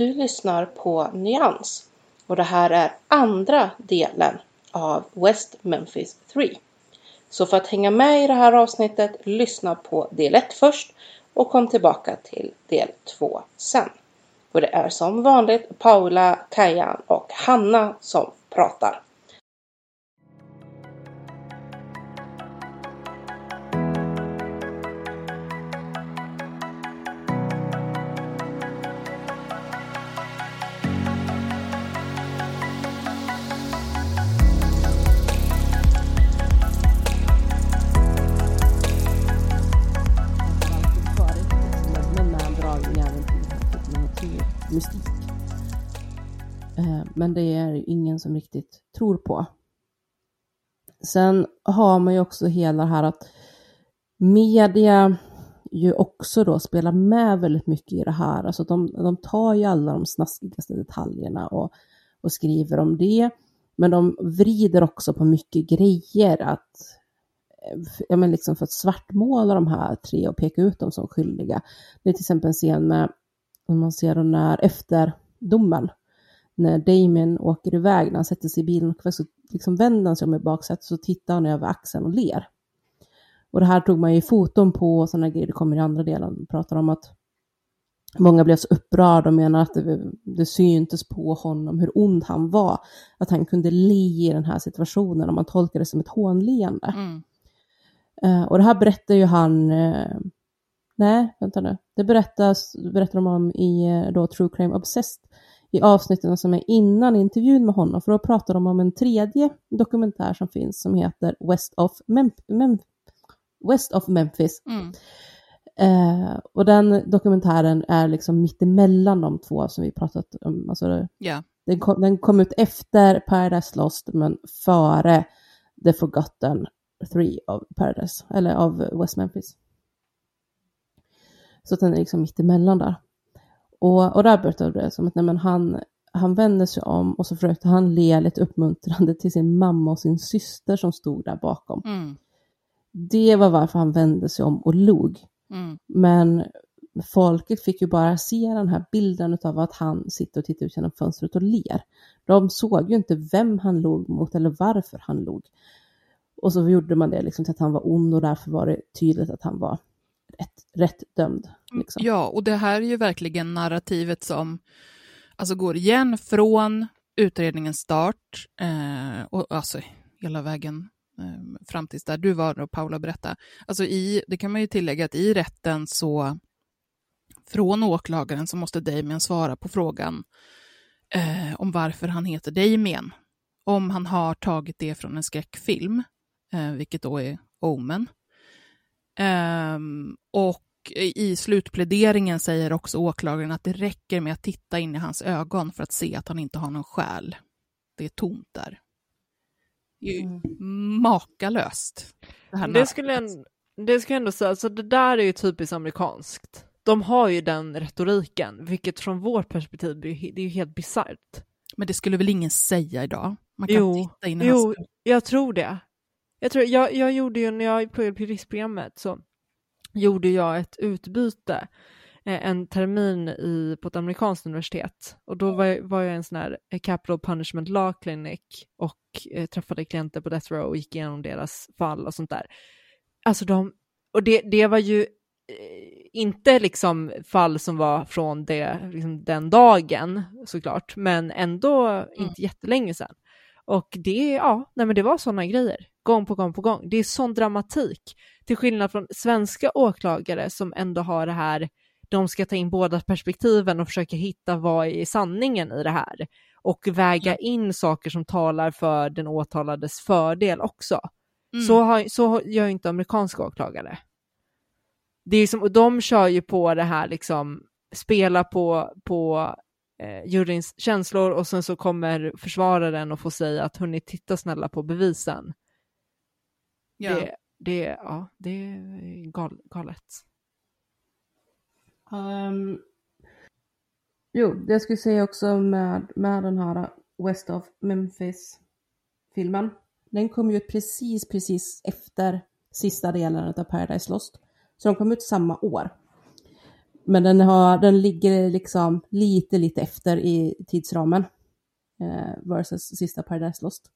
Du lyssnar på Nyans och det här är andra delen av West Memphis 3. Så för att hänga med i det här avsnittet, lyssna på del 1 först och kom tillbaka till del 2 sen. Och det är som vanligt Paula, Kajan och Hanna som pratar. Eh, men det är ju ingen som riktigt tror på. Sen har man ju också hela det här att media ju också då spelar med väldigt mycket i det här. Alltså de, de tar ju alla de snaskigaste detaljerna och, och skriver om det. Men de vrider också på mycket grejer att eh, ja, men liksom för att svartmåla de här tre och peka ut dem som skyldiga. Det är till exempel en scen med, om man ser då när efter domen, när Damien åker iväg, när han sätter sig i bilen och så liksom vänder han sig om i baksätet så tittar han över axeln och ler. Och det här tog man ju foton på och sådana grejer, det kommer i andra delen, pratar om att Många blev så upprörda och menar att det, det syntes på honom hur ond han var. Att han kunde le i den här situationen och man tolkar det som ett hånleende. Mm. Eh, och det här berättar ju han, eh, nej vänta nu, det berättas, berättar de om i eh, då True Crime Obsessed i avsnitten som är innan intervjun med honom, för då pratar de om en tredje dokumentär som finns som heter West of, Mem Mem West of Memphis. Mm. Eh, och den dokumentären är liksom mittemellan de två som vi pratat om. Alltså, Ja. den, kom, den kom ut efter Paradise Lost men före The Forgotten Three of Paradise, eller av West Memphis. Så den är liksom mittemellan där. Och, och där berättade det som att nej, han, han vände sig om och så försökte han le lite uppmuntrande till sin mamma och sin syster som stod där bakom. Mm. Det var varför han vände sig om och log. Mm. Men folket fick ju bara se den här bilden av att han sitter och tittar ut genom fönstret och ler. De såg ju inte vem han log mot eller varför han log. Och så gjorde man det liksom till att han var ond och därför var det tydligt att han var rätt, rätt dömd. Liksom. Ja, och det här är ju verkligen narrativet som alltså går igen från utredningens start eh, och alltså hela vägen eh, fram tills där du var och Paula berättade. Alltså i, det kan man ju tillägga att i rätten så från åklagaren så måste Damien svara på frågan eh, om varför han heter Damien. Om han har tagit det från en skräckfilm, eh, vilket då är Omen. Ehm, och i slutpläderingen säger också åklagaren att det räcker med att titta in i hans ögon för att se att han inte har någon själ. Det är tomt där. Ju makalöst. Det, Det skulle, jag, det ska jag ändå säga, så det där är ju typiskt amerikanskt. De har ju den retoriken, vilket från vårt perspektiv, det är ju helt bisarrt. Men det skulle väl ingen säga idag? Man kan Jo, titta in i jo hans... jag tror det. Jag, tror, jag, jag gjorde ju, när jag pluggade på juristprogrammet så gjorde jag ett utbyte eh, en termin i, på ett amerikanskt universitet. Och då var jag, var jag en sån här eh, Capital Punishment Law Clinic och eh, träffade klienter på Death Row och gick igenom deras fall och sånt där. Alltså de, och det, det var ju eh, inte liksom fall som var från det, liksom den dagen såklart, men ändå inte jättelänge sedan. Och det, ja, nej men det var sådana grejer, gång på gång på gång. Det är sån dramatik, till skillnad från svenska åklagare som ändå har det här, de ska ta in båda perspektiven och försöka hitta vad är sanningen i det här. Och väga in saker som talar för den åtalades fördel också. Mm. Så, har, så gör ju inte amerikanska åklagare. Det är som, och de kör ju på det här liksom, spela på, på eh, juryns känslor och sen så kommer försvararen och får säga att hörni, titta snälla på bevisen. Ja. Det, det, ja, det är gal, galet. Ehm, jo, det jag skulle säga också med, med den här West of Memphis-filmen. Den kom ju ut precis, precis efter sista delen av Paradise Lost. Så de kom ut samma år. Men den, har, den ligger liksom lite, lite efter i tidsramen. Eh, versus sista Paradise Lost.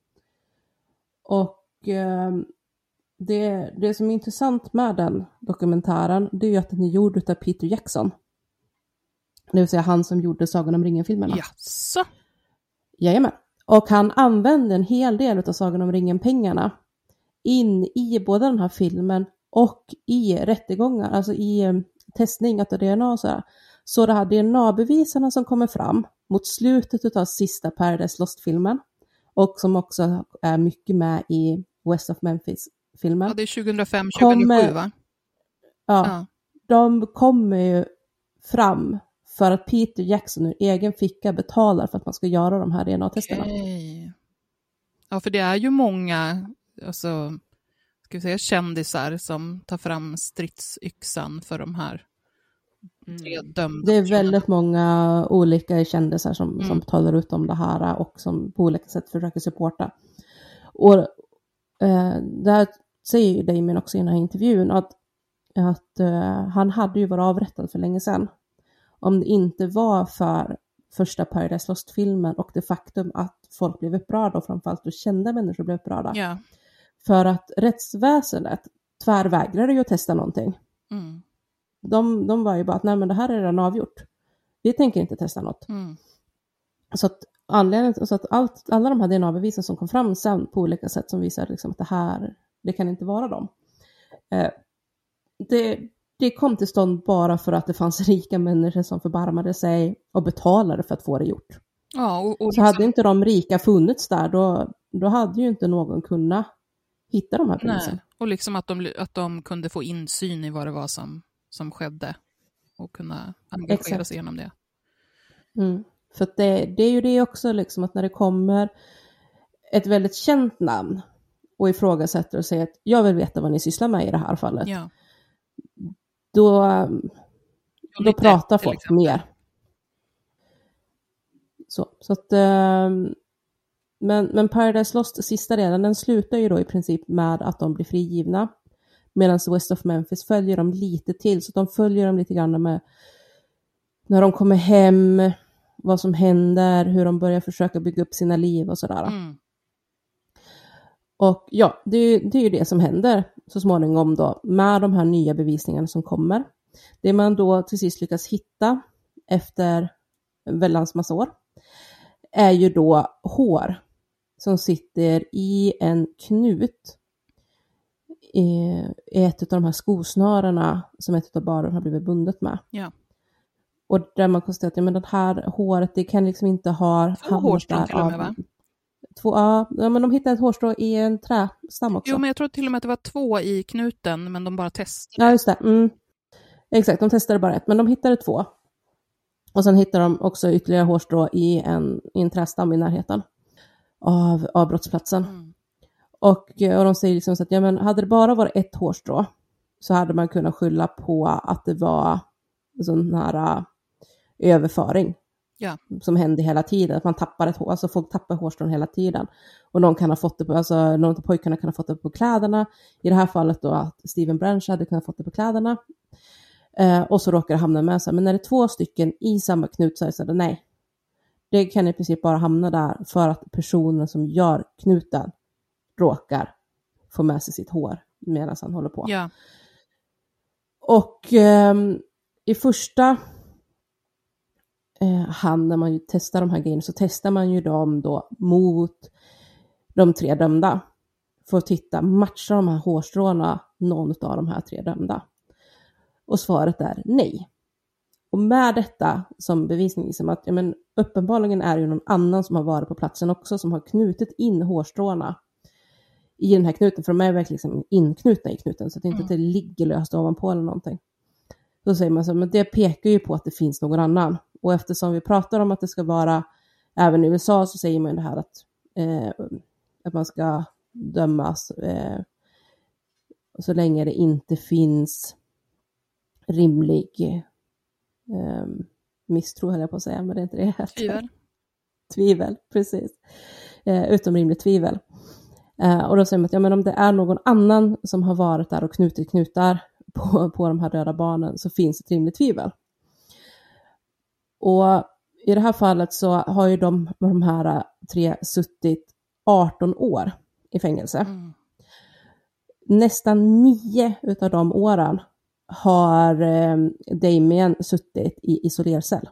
Och ehm, det, det som är intressant med den dokumentären, det är ju att den är gjord av Peter Jackson. Det vill säga han som gjorde Sagan om ringen-filmerna. Jaså? Jajamän. Och han använde en hel del av Sagan om ringen-pengarna in i både den här filmen och i rättegångar, alltså i eh, testning av DNA och sådär. Så det här DNA-bevisarna som kommer fram mot slutet av sista Paradise Lost-filmen och som också är mycket med i West of Memphis-filmen. Ja, det är 2005, 2007 Kommer- va? Ja, Ja. de kommer ju fram för att Peter Jackson ur egen ficka betalar för att man ska göra de här DNA-testerna. Okej. Ja, för det är ju många, alltså, ska vi säga kändisar som tar fram stridsyxan för de här tre dömda. Det är väldigt många olika kändisar som, Mm. som talar ut om det här och som på olika sätt försöker supporta. Och eh, där säger ju Damien också i den här intervjun att, att eh, han hade ju varit avrättad för länge sedan. Om det inte var för första Paradise Lost-filmen och det faktum att folk blev upprörda och framförallt då kända människor blev upprörda. Ja. För att rättsväsendet tvärvägrade ju att testa någonting. Mm. De, de var ju bara att nej men det här är redan avgjort. Vi tänker inte testa något. Mm. Så att anledningen, så att allt, alla de här DNA-bevisen som kom fram sen på olika sätt som visar liksom att det här, det kan inte vara dem. Eh, det, det kom till stånd bara för att det fanns rika människor som förbarmade sig och betalade för att få det gjort. Ja, och, och Så liksom, hade inte de rika funnits där, då, då hade ju inte någon kunnat hitta de här bevisen. nej, och liksom att de, att de kunde få insyn i vad det var som, som skedde och kunna engagera Exakt. sig genom det. Mm. För det, det är ju det också, liksom, att när det kommer ett väldigt känt namn och ifrågasätter och säger att jag vill veta vad ni sysslar med i det här fallet, Ja. då, då pratar folk exempel. mer. Så, så att, ehm, men, men Paradise Lost, sista delen, den slutar ju då i princip med att de blir frigivna. Medan West of Memphis följer dem lite till, så de följer dem lite grann med när de kommer hem, vad som händer, hur de börjar försöka bygga upp sina liv och sådär. Mm. Och ja, det är, ju- det är ju det som händer så småningom då med de här nya bevisningarna som kommer. Det man då till sist lyckas hitta efter en väldans massa år är ju då hår som sitter i en knut i ett av de här skosnörena som ett av barnen har blivit bundet med. Ja. Och där man konstaterar att ja, men det här håret, det kan liksom inte ha Två hårstrån till och med, va? Två, ja, ja, men de hittade ett hårstrå i en trästam också. Jo, men jag tror till och med att det var två i knuten, men de bara testade. Ja, just det. Mm. Exakt, de testade bara ett, men de hittade två. Och sen hittade de också ytterligare hårstrå i en, i en trästam i närheten av, av brottsplatsen. Mm. Och, eh, och de säger liksom så att ja, men hade det bara varit ett hårstrå så hade man kunnat skylla på att det var en sån här uh, överföring Ja. som hände hela tiden, att man tappar ett hår, alltså folk tappar hårstrån hela tiden. Och någon kan ha fått det på, alltså någon av pojkarna kan ha fått det på kläderna. I det här fallet då att Steven Branch hade kunnat fått det på kläderna. Eh, och så råkar det hamna med sig. Men när det är två stycken i samma knut så är det så här, nej. Det kan i princip bara hamna där för att personen som gör knuten råkar få med sig sitt hår medan han håller på. Ja. Och ehm, i första eh, hand när man ju testar de här grejerna så testar man ju dem då mot de tre dömda. För att titta, matchar de här hårstråna någon av de här tre dömda? Och svaret är nej. Och med detta som bevisning, liksom att ja, men, uppenbarligen är det ju någon annan som har varit på platsen också som har knutit in hårstråna i den här knuten, för de är verkligen liksom inknutna i knuten, så att det inte Mm. det ligger löst ovanpå eller någonting. Då säger man så, men det pekar ju på att det finns någon annan. Och eftersom vi pratar om att det ska vara, även i USA så säger man det här att, eh, att man ska dömas eh, så länge det inte finns rimlig eh, misstro, höll jag på att säga, men det är inte det heter. Tvivel. Tvivel, precis. Eh, utom rimligt tvivel. Eh, och då säger man att ja, men om det är någon annan som har varit där och knutit knutar på, på de här döda barnen så finns ett rimligt tvivel. Och i det här fallet så har ju de, de här tre suttit 18 år i fängelse. Mm. Nästan nio utav de åren har eh, Damien suttit i isolercell.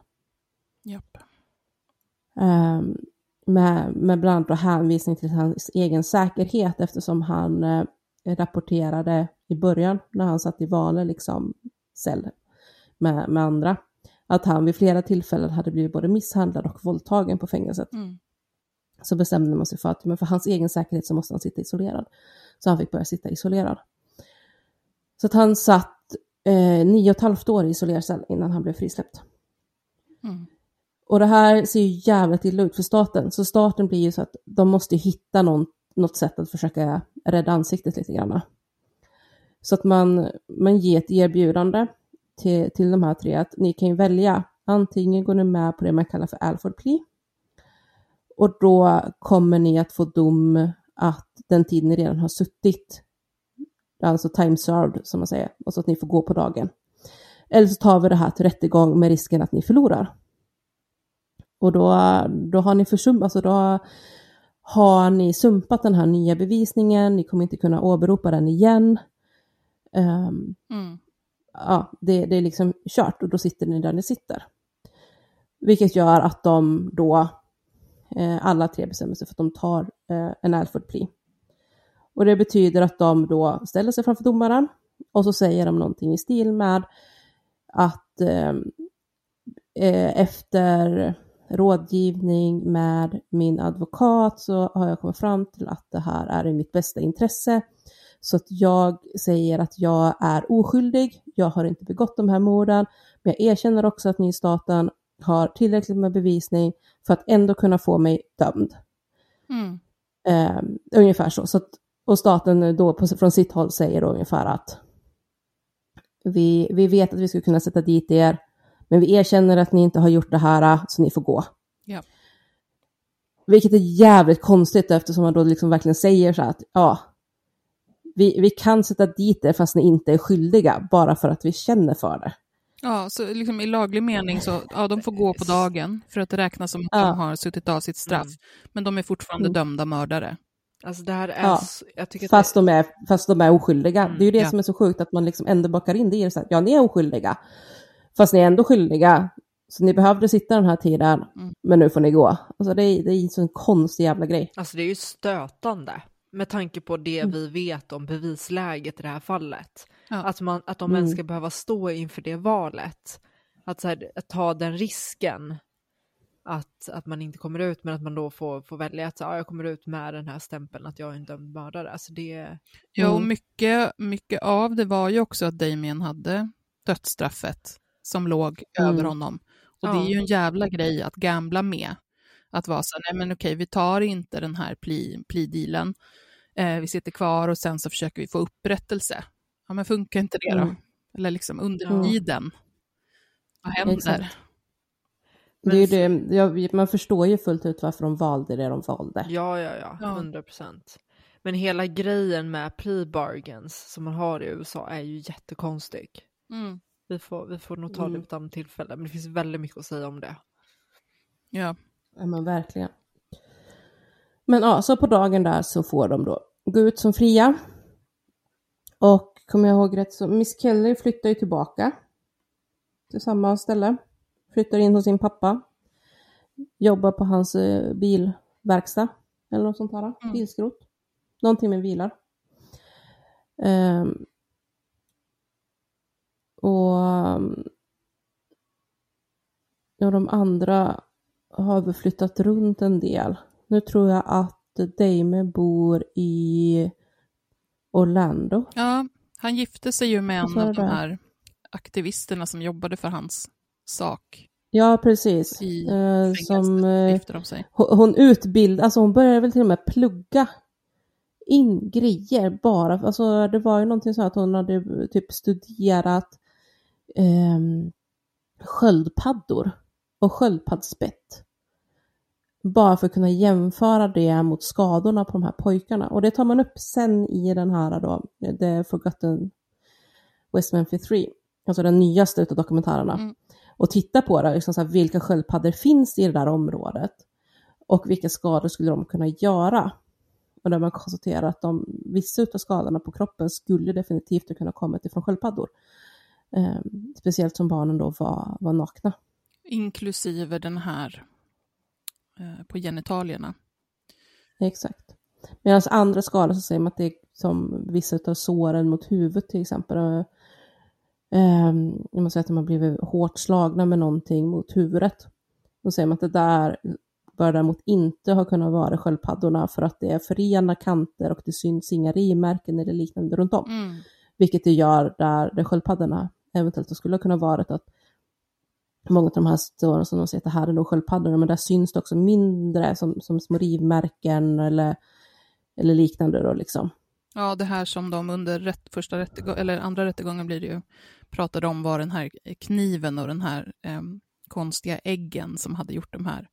Japp. Ehm, med, med bland annat hänvisning till hans egen säkerhet eftersom han eh, rapporterade i början när han satt i vanlig liksom, cell med, med andra att han vid flera tillfällen hade blivit både misshandlad och våldtagen på fängelset. Mm. Så bestämde man sig för att men för hans egen säkerhet så måste han sitta isolerad. Så han fick börja sitta isolerad. Så att han satt eh, nio och ett halvt år i isolercell innan han blev frisläppt. Mm. Och det här ser ju jävligt illa ut för staten. Så staten blir ju så att de måste hitta någon, något sätt att försöka rädda ansiktet lite grann. Så att man, man ger ett erbjudande till, till de här tre att ni kan ju välja. Antingen går ni med på det man kallar för Alford Plea. Och då kommer ni att få dom att den tid ni redan har suttit, alltså time served som man säger, och så att ni får gå på dagen. Eller så tar vi det här till rättegång med risken att ni förlorar. Och då, då har ni försummat, alltså då har ni sumpat den här nya bevisningen, ni kommer inte kunna åberopa den igen. Ehm, Mm. ja, det, det är liksom kört och då sitter ni där ni sitter. Vilket gör att de då, eh, alla tre bestämmer sig för att de tar eh, en Alford Plea. Och det betyder att de då ställer sig framför domaren och så säger de någonting i stil med att eh, eh, efter rådgivning med min advokat så har jag kommit fram till att det här är i mitt bästa intresse. Så att jag säger att jag är oskyldig, jag har inte begått de här morden, men jag erkänner också att ni staten har tillräckligt med bevisning för att ändå kunna få mig dömd. Mm. Eh, ungefär så. så att, och staten då på, från sitt håll säger då ungefär att vi, vi vet att vi skulle kunna sätta dit er, men vi erkänner att ni inte har gjort det här, så ni får gå. Ja. Vilket är jävligt konstigt eftersom man då liksom verkligen säger så här att ja, vi, vi kan sätta dit er fast ni inte är skyldiga bara för att vi känner för det. Ja, så liksom i laglig mening så, ja, de får gå på dagen för att det räknas som att Ja. de har suttit av sitt straff. Mm. Men de är fortfarande Mm. dömda mördare. Alltså det här är, Ja. så, jag tycker Fast det, de, är, fast de är oskyldiga. Mm, det är ju det ja. som är så sjukt, att man liksom ändå bakar in det i det. Så här, ja, ni är oskyldiga. Fast ni är ändå skyldiga. Så ni behövde sitta den här tiden, Mm. men nu får ni gå. Alltså det är, det är en sån konstig jävla grej. alltså det är ju stötande med tanke på det Mm. vi vet om bevisläget i det här fallet. Ja. Att, man, att de Mm. ens ska behöva stå inför det valet. Att, här, att ta den risken att, att man inte kommer ut men att man då får, får välja att ja, jag kommer ut med den här stämpeln att jag är en dömd mördare. Alltså det, Ja, och mycket, mycket av det var ju också att Damien hade dödsstraffet som låg Mm. över honom. Och det är Ja. ju en jävla grej att gambla med. Att vara så nej men okej, vi tar inte den här plea-dealen. Eh, vi sitter kvar och sen så försöker vi få upprättelse. ja men funkar inte det då? Mm. Eller liksom under Ja. tiden. Vad händer? Exakt. Men det är det, jag, man förstår ju fullt ut varför de valde det de valde. Ja, ja, ja, Ja. 100 procent. Men hela grejen med pre-bargains som man har i USA är ju jättekonstig. Mm. Vi får, vi får nog ta det Mm. vid ett annat tillfälle, men det finns väldigt mycket att säga om det. Ja. Ja men verkligen. Men ja, så på dagen där så får de då gå ut som fria. Och kommer jag ihåg rätt så Miss Kelly flyttar ju tillbaka till samma ställe. Flyttar in hos sin pappa. Jobbar på hans eh, bilverkstad eller något sånt här. Mm. Bilskrot. Någonting med bilar. Ehm, och um, ja, de andra har väl flyttat runt en del. Nu tror jag att Damon bor i Orlando. ja, han gifte sig ju med en av de här aktivisterna som jobbade för hans sak. Ja, precis. I Eh, som, eh, de sig. hon hon utbildade, alltså hon började väl till och med plugga in grejer bara. Alltså det var ju någonting så att hon hade typ studerat eh, sköldpaddor och sköldpaddsspett. Bara för att kunna jämföra det mot skadorna på de här pojkarna. Och det tar man upp sen i den här då, The Forgotten West Memphis 3. Alltså den nyaste utav dokumentärerna. Mm. Och titta på det, liksom så här, vilka sköldpaddor finns i det där området? Och vilka skador skulle de kunna göra? Och där man konstaterar att de, vissa utav skadorna på kroppen skulle definitivt ha kunnat komma ifrån sköldpaddor. Eh, speciellt som barnen då var, var nakna. Inklusive den här eh, på genitalierna. Exakt. Medan andra skador så säger man att det är som vissa av såren mot huvudet till exempel. Eh, Um, man säger att de har blivit hårt slagna med någonting mot huvudet. Då säger man att det där bör däremot inte ha kunnat vara sköldpaddorna för att det är förena kanter och det syns inga rivmärken eller liknande runt om. Mm. Vilket det gör där, där sköldpaddorna eventuellt skulle kunna vara att många av de här såren som de säger att det här är nog sköldpaddorna, men där syns det också mindre som, som små rivmärken eller, eller liknande då liksom. Ja, det här som de under rätt, första rättegång, eller andra rättegången blir det ju, pratade om var den här kniven och den här eh, konstiga äggen som hade gjort de här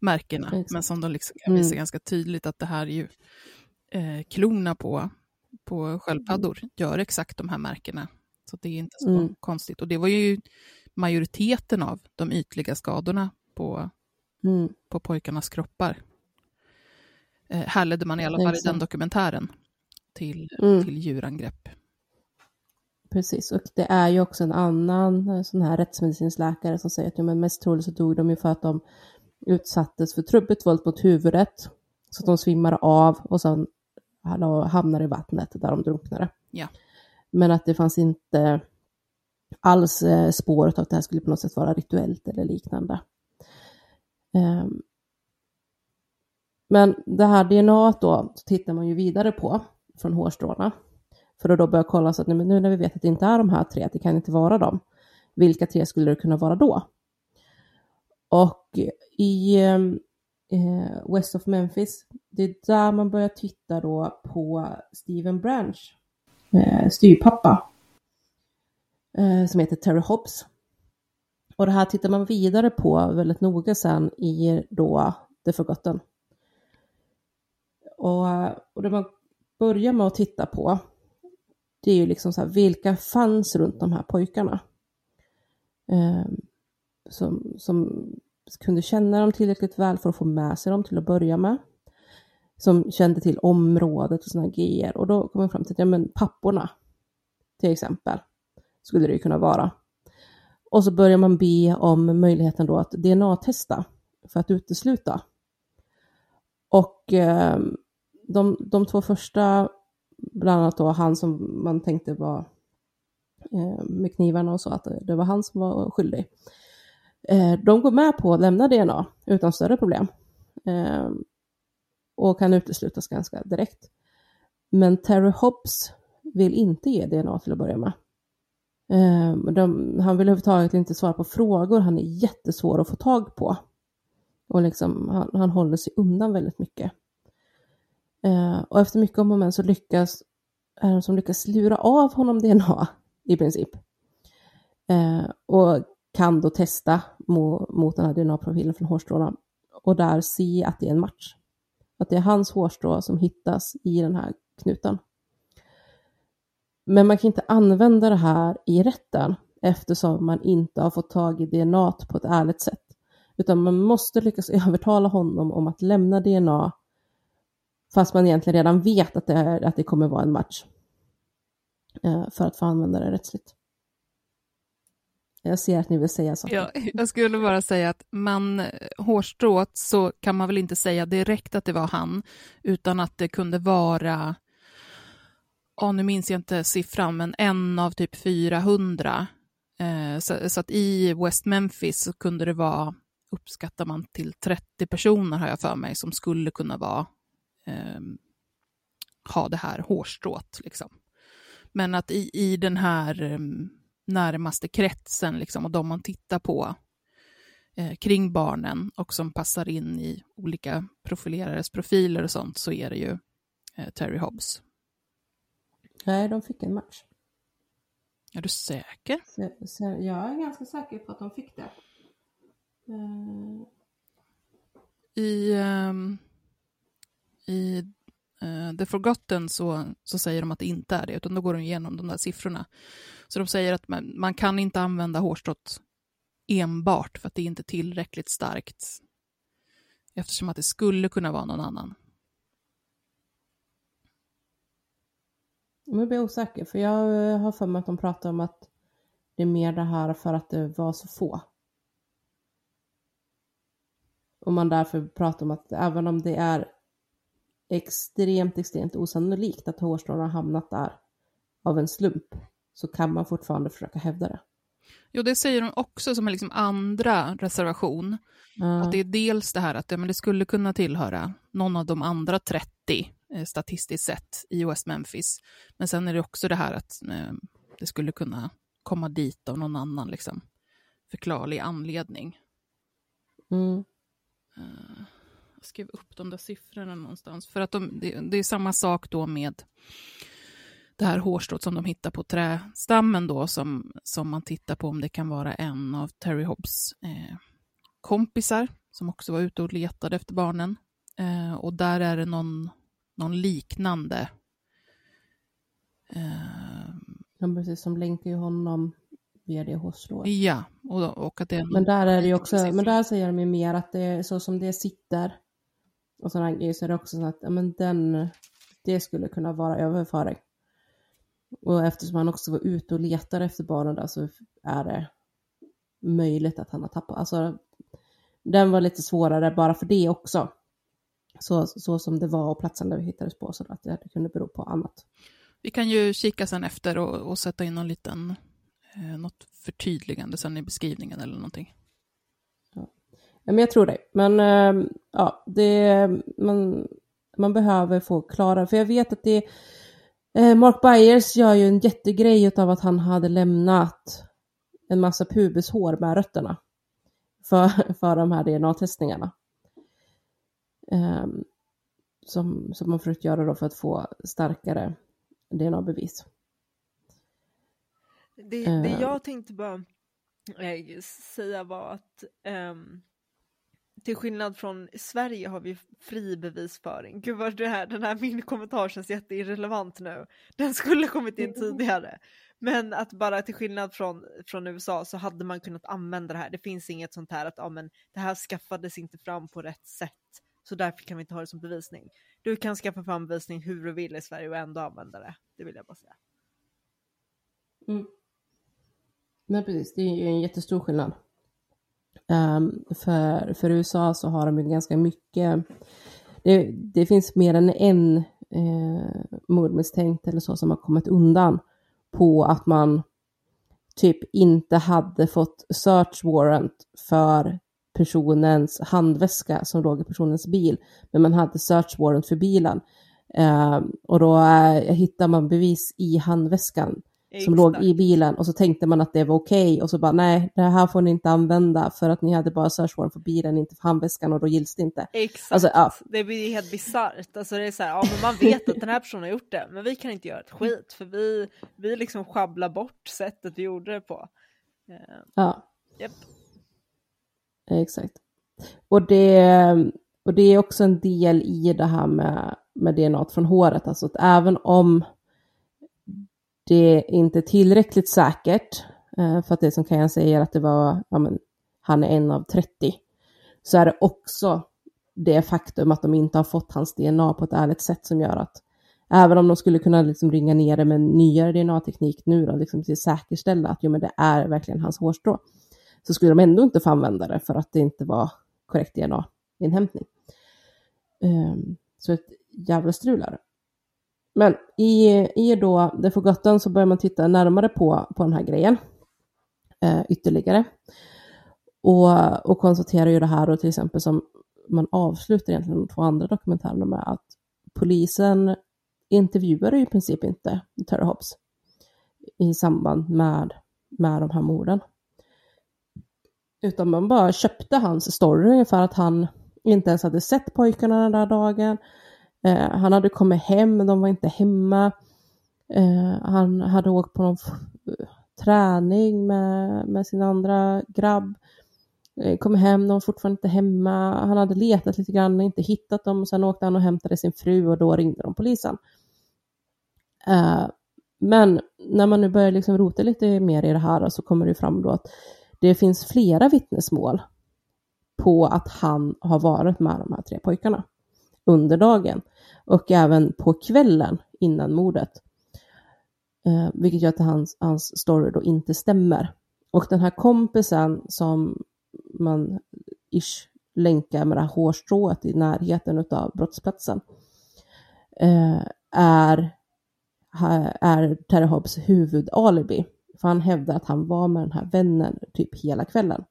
märkena. Exakt. Men som de liksom kan visa Mm. ganska tydligt att det här är ju eh, klorna på, på sköldpaddor gör exakt de här märkena. Så det är inte så Mm. konstigt. Och det var ju majoriteten av de ytliga skadorna på, Mm. på pojkarnas kroppar. Eh, härledde man i alla fall i den dokumentären till, Mm. till djurangrepp. Precis, och det är ju också en annan eh, sån här rättsmedicinsk läkare som säger att ja, men mest troligt så dog de ju för att de utsattes för trubbigt våld mot huvudet. Så att de svimmade av och sen hamnade i vattnet där de drunknade. Ja. Men att det fanns inte alls eh, spår av att det här skulle på något sätt vara rituellt eller liknande. Ehm. Men det här DNA då så tittar man ju vidare på från hårstråna. För att då börja kolla så att nej, men nu när vi vet att det inte är de här tre, att det kan inte vara dem. Vilka tre skulle det kunna vara då? Och i ehm, eh, West of Memphis, det är där man börjar titta då på Steven Branch, eh, styrpappa, eh, som heter Terry Hobbs. Och det här tittar man vidare på väldigt noga sen i då The Forgotten. Och, och det man börja med att titta på, det är ju liksom så här, vilka fanns runt de här pojkarna? Eh, som, som kunde känna dem tillräckligt väl för att få med sig dem till att börja med. Som kände till området och sådana grejer. Och då kom man fram till att ja, men papporna, till exempel, skulle det ju kunna vara. Och så börjar man be om möjligheten då att DNA-testa för att utesluta. Och eh, de, de två första, bland annat då han som man tänkte var eh, med knivarna och så, att det var han som var skyldig. Eh, de går med på att lämna DNA utan större problem. Eh, och kan uteslutas ganska direkt. Men Terry Hobbs vill inte ge DNA till att börja med. Eh, de, han vill överhuvudtaget inte svara på frågor, han är jättesvår att få tag på. Och liksom, han, han håller sig undan väldigt mycket. Eh, och efter mycket om och men så lyckas är de som lyckas lura av honom DNA i princip. Eh, och kan då testa mot, mot den här DNA-profilen från hårstråna och där se att det är en match. Att det är hans hårstrå som hittas i den här knuten. Men man kan inte använda det här i rätten eftersom man inte har fått tag i DNA på ett ärligt sätt. Utan man måste lyckas övertala honom om att lämna DNA fast man egentligen redan vet att det, är, att det kommer vara en match. Eh, för att få använda det rättsligt. Jag ser att ni vill säga saker. Ja, jag skulle bara säga att man, eh, hårstrået så kan man väl inte säga direkt att det var han, utan att det kunde vara, ja nu minns jag inte siffran, men en av typ 400. Eh, så, så, att i West Memphis så kunde det vara, uppskattar man till 30 personer har jag för mig, som skulle kunna vara, eh, ha det här hårstrået. Liksom. Men att i, i den här eh, närmaste kretsen liksom, och de man tittar på eh, kring barnen och som passar in i olika profilerares profiler och sånt så är det ju eh, Terry Hobbs. Nej, de fick en match. Är du säker? Så, så jag är ganska säker på att de fick det. Uh... I, um, i uh, The Forgotten så, så säger de att det inte är det, utan då går de igenom de där siffrorna. Så de säger att man, man kan inte använda hårstrået enbart för att det inte är tillräckligt starkt. Eftersom att det skulle kunna vara någon annan. Jag blir osäker, för jag eh, har för mig att de pratar om att det är mer det här för att det var så få. Och man därför pratar om att även om det är extremt, extremt osannolikt att hårstrån har hamnat där av en slump så kan man fortfarande försöka hävda det. Jo, det säger de också som en liksom andra reservation. Mm. Att det är dels det här att ja, men det skulle kunna tillhöra någon av de andra 30 eh, statistiskt sett i West Memphis. Men sen är det också det här att eh, det skulle kunna komma dit av någon annan liksom, förklarlig anledning. Mm. Uh, skrev upp de där siffrorna någonstans. För att de, det, det är samma sak då med det här hårstrået som de hittar på trästammen då, som, som man tittar på om det kan vara en av Terry Hobbs eh, kompisar, som också var ute och letade efter barnen. Eh, och där är det någon, någon liknande. Eh, ja, precis, som länkar ju honom via det hårstrået. Ja, och, och att det är Men där är det också, men där säger de ju mer att det är så som det sitter och sådana grejer så är det också så att, ja men den, det skulle kunna vara överföring. Och eftersom han också var ute och letade efter barnen där så är det möjligt att han har tappat. Alltså, den var lite svårare bara för det också. Så, så som det var och platsen där vi hittades på, så att det kunde bero på annat. Vi kan ju kika sen efter och, och sätta in någon liten, eh, något förtydligande sen i beskrivningen eller någonting. Men jag tror det. Men eh, ja, det, man, man behöver få klara, för jag vet att det Eh, Mark Byers gör ju en jättegrej av att han hade lämnat en massa pubishår med rötterna för, för de här DNA-testningarna. Um, som, som man försökt göra då för att få starkare DNA-bevis. Det, det uh, jag tänkte bara äh, säga var att um, till skillnad från Sverige har vi fri bevisföring. Gud vad det här, den här min kommentar känns jätteirrelevant nu. Den skulle kommit in tidigare. Men att bara till skillnad från, från USA så hade man kunnat använda det här. Det finns inget sånt här att ja, men det här skaffades inte fram på rätt sätt. Så därför kan vi inte ha det som bevisning. Du kan skaffa fram bevisning hur du vill i Sverige och ändå använda det. Det vill jag bara säga. Mm. Men precis, det är ju en jättestor skillnad. Um, för, för USA så har de ju ganska mycket, det, det finns mer än en eh, mordmisstänkt eller så som har kommit undan på att man typ inte hade fått search warrant för personens handväska som låg i personens bil, men man hade search warrant för bilen. Eh, och då eh, hittar man bevis i handväskan som låg i bilen och så tänkte man att det var okej och så bara nej, det här får ni inte använda för att ni hade bara search warrant för bilen, inte för handväskan och då gills det inte. Exakt, Alltså, ja. det blir helt bisarrt. Alltså det är så här, ja men man vet att den här personen har gjort det, men vi kan inte göra ett skit för vi, vi liksom sjabblar bort sättet vi gjorde det på. Eh, Ja, japp. exakt. Och det, och det är också en del i det här med, med DNA från håret, alltså att även om det är inte tillräckligt säkert, eh, för att det som Kajan säger att det var, ja men, han är en av 30, så är det också det faktum att de inte har fått hans DNA på ett ärligt sätt som gör att även om de skulle kunna liksom ringa ner det med nyare DNA-teknik nu då, liksom till säkerställa att jo, men det är verkligen hans hårstrå, så skulle de ändå inte få använda det för att det inte var korrekt DNA-inhämtning. Um, ehm, så ett jävla strul är det. Men i, i då The Forgotten så börjar man titta närmare på, på den här grejen eh, ytterligare. Och, och konstaterar ju det här och till exempel som man avslutar egentligen de två andra dokumentärerna med att polisen intervjuade i princip inte Terry Hobbs i samband med, med de här morden. Utan man bara köpte hans story för att han inte ens hade sett pojkarna den där dagen. Eh, han hade kommit hem, men de var inte hemma. Eh, han hade åkt på någon träning med, med sin andra grabb. Eh, kom hem, de var fortfarande inte hemma. Han hade letat lite grann och inte hittat dem. Sen åkte han och hämtade sin fru och då ringde de polisen. Eh, men när man nu börjar liksom rota lite mer i det här så kommer det fram då att det finns flera vittnesmål på att han har varit med de här tre pojkarna under dagen och även på kvällen innan mordet. Eh, vilket gör att hans, hans story då inte stämmer. Och den här kompisen som man ish länkar med det här hårstrået i närheten av brottsplatsen eh, är, är Terry Hobbs huvudalibi. För han hävdar att han var med den här vännen typ hela kvällen.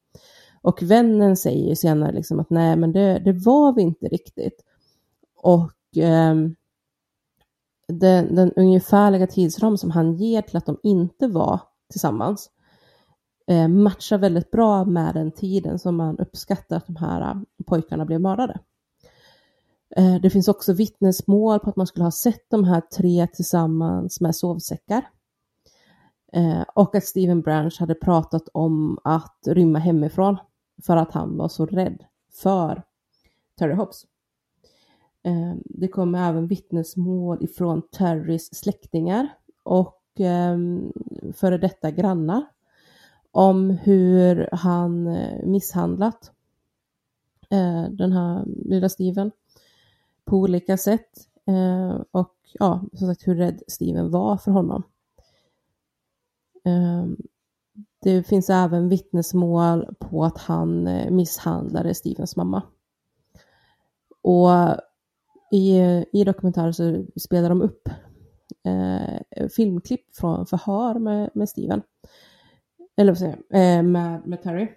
Och vännen säger senare liksom att nej, men det, det var vi inte riktigt. Och eh, den, den ungefärliga tidsram som han ger till att de inte var tillsammans eh, matchar väldigt bra med den tiden som man uppskattar att de här äh, pojkarna blev mördade. Eh, det finns också vittnesmål på att man skulle ha sett de här tre tillsammans med sovsäckar. Eh, och att Steven Branch hade pratat om att rymma hemifrån för att han var så rädd för Terry Hobbs. Ehm, det kommer även vittnesmål ifrån Terrys släktingar och ehm, före detta grannar om hur han eh, misshandlat eh, den här lilla Steven på olika sätt. Eh, och ja, som sagt hur rädd Steven var för honom. Ehm, det finns även vittnesmål på att han misshandlade Stevens mamma. Och i, i dokumentären så spelar de upp eh, filmklipp från förhör med, med Steven. Eller vad säger jag, eh, med, med Terry.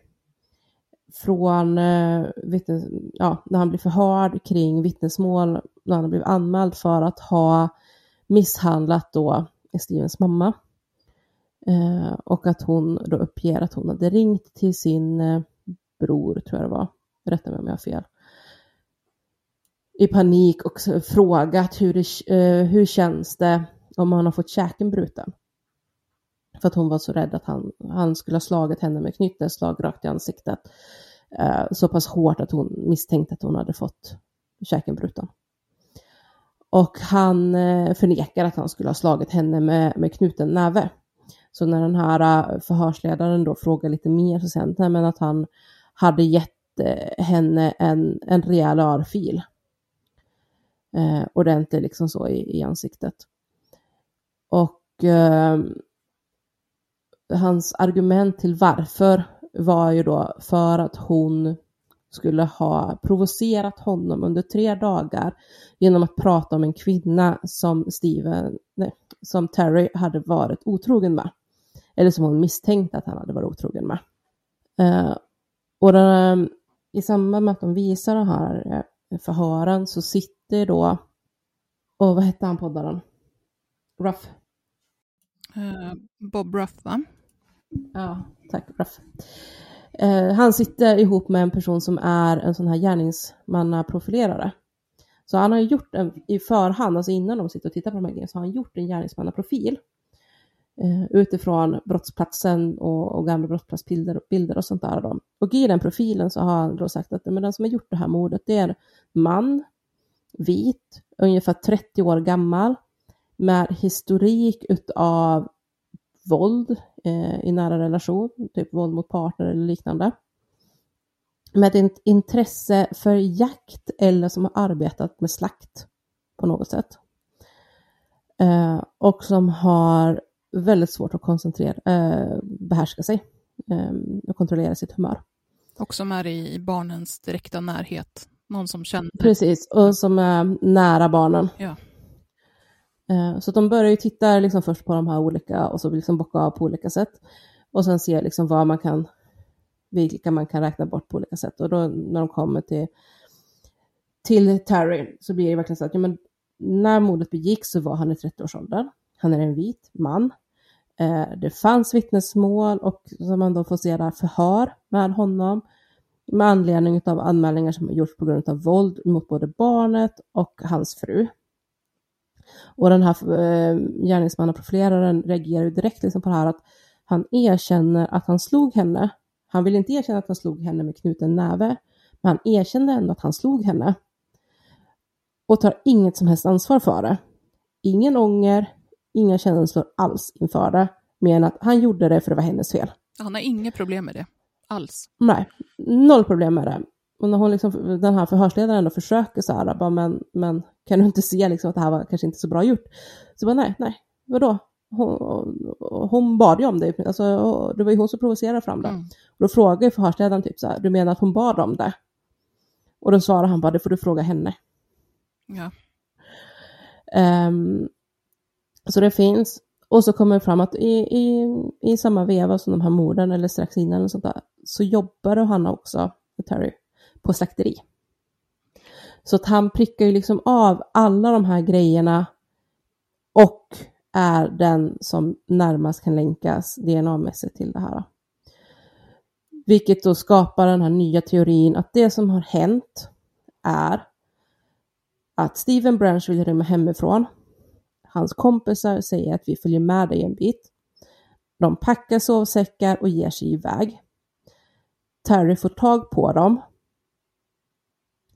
Från eh, vittnes, ja, när han blir förhörd kring vittnesmål, när han har blivit anmäld för att ha misshandlat då Stevens mamma. Eh, och att hon då uppger att hon hade ringt till sin eh, bror, tror jag det var. Rätta mig om jag har fel i panik och frågat hur, det, eh, hur känns det om han har fått käken bruten. För att hon var så rädd att han, han skulle ha slagit henne med knytnävsslag rakt i ansiktet. Eh, så pass hårt att hon misstänkte att hon hade fått käken bruten. Och han eh, förnekar att han skulle ha slagit henne med, med knuten näve. Så när den här eh, förhörsledaren då frågar lite mer så säger han att han hade gett eh, henne en, en rejäl örfil eh, ordentligt liksom så i, i ansiktet. Och eh, hans argument till varför var ju då för att hon skulle ha provocerat honom under tre dagar genom att prata om en kvinna som Steven, nej, som Terry hade varit otrogen med. Eller som hon misstänkte att han hade varit otrogen med. Eh, och den, i samband med att de visar den här eh, förhören så sitter då, och vad hette han poddaren? Ruff. Eh, Bob Ruff, va? Ja, tack Ruff. Eh, han sitter ihop med en person som är en sån här gärningsmannaprofilerare. Så han har gjort en, i förhand, alltså innan de sitter och tittar på de här grejerna, så har han gjort en gärningsmannaprofil Eh, utifrån brottsplatsen och, och gamla brottsplatsbilder och, bilder och sånt där. Då. Och i den profilen så har han då sagt att men den som har gjort det här mordet, det är man, vit, ungefär 30 år gammal, med historik utav våld eh, i nära relation, typ våld mot partner eller liknande. Med ett intresse för jakt eller som har arbetat med slakt på något sätt. Eh, och som har väldigt svårt att koncentrera, eh, behärska sig eh, och kontrollera sitt humör. Och som är i barnens direkta närhet. Någon som känner. Precis, och som är nära barnen. Ja. Eh, så de börjar ju titta liksom först på de här olika och så liksom bocka av på olika sätt. Och sen se liksom vad man kan, vilka man kan räkna bort på olika sätt. Och då när de kommer till, till Terry så blir det verkligen så att ja, men när mordet begicks så var han i 30-årsåldern. Han är en vit man. Eh, det fanns vittnesmål och som man då får se där förhör med honom med anledning av anmälningar som har gjorts på grund av våld mot både barnet och hans fru. Och den här eh, gärningsmannen, gärningsmannaprofileraren reagerar ju direkt liksom på det här att han erkänner att han slog henne. Han vill inte erkänna att han slog henne med knuten näve, men han erkände ändå att han slog henne. Och tar inget som helst ansvar för det. Ingen ånger, inga känslor alls inför det, mer än att han gjorde det för det var hennes fel. Han har inga problem med det alls. Nej, noll problem med det. Och när hon liksom, den här förhörsledaren ändå försöker så här, bara, men, men kan du inte se liksom att det här var kanske inte så bra gjort? Så bara nej, nej, vadå? Hon, hon bad ju om det, alltså, det var ju hon som provocerade fram det. Mm. Och då frågar förhörsledaren typ så här, du menar att hon bad om det? Och då svarar han bara, det får du fråga henne. Ja. Um, så det finns, och så kommer det fram att i, i, i samma veva som de här morden, eller strax innan, och sånt där, så jobbade Hanna också, Terry, på slakteri. Så att han prickar ju liksom av alla de här grejerna och är den som närmast kan länkas DNA-mässigt till det här. Vilket då skapar den här nya teorin att det som har hänt är att Steven Branch vill rymma hemifrån. Hans kompisar säger att vi följer med dig en bit. De packar sovsäckar och ger sig iväg. Terry får tag på dem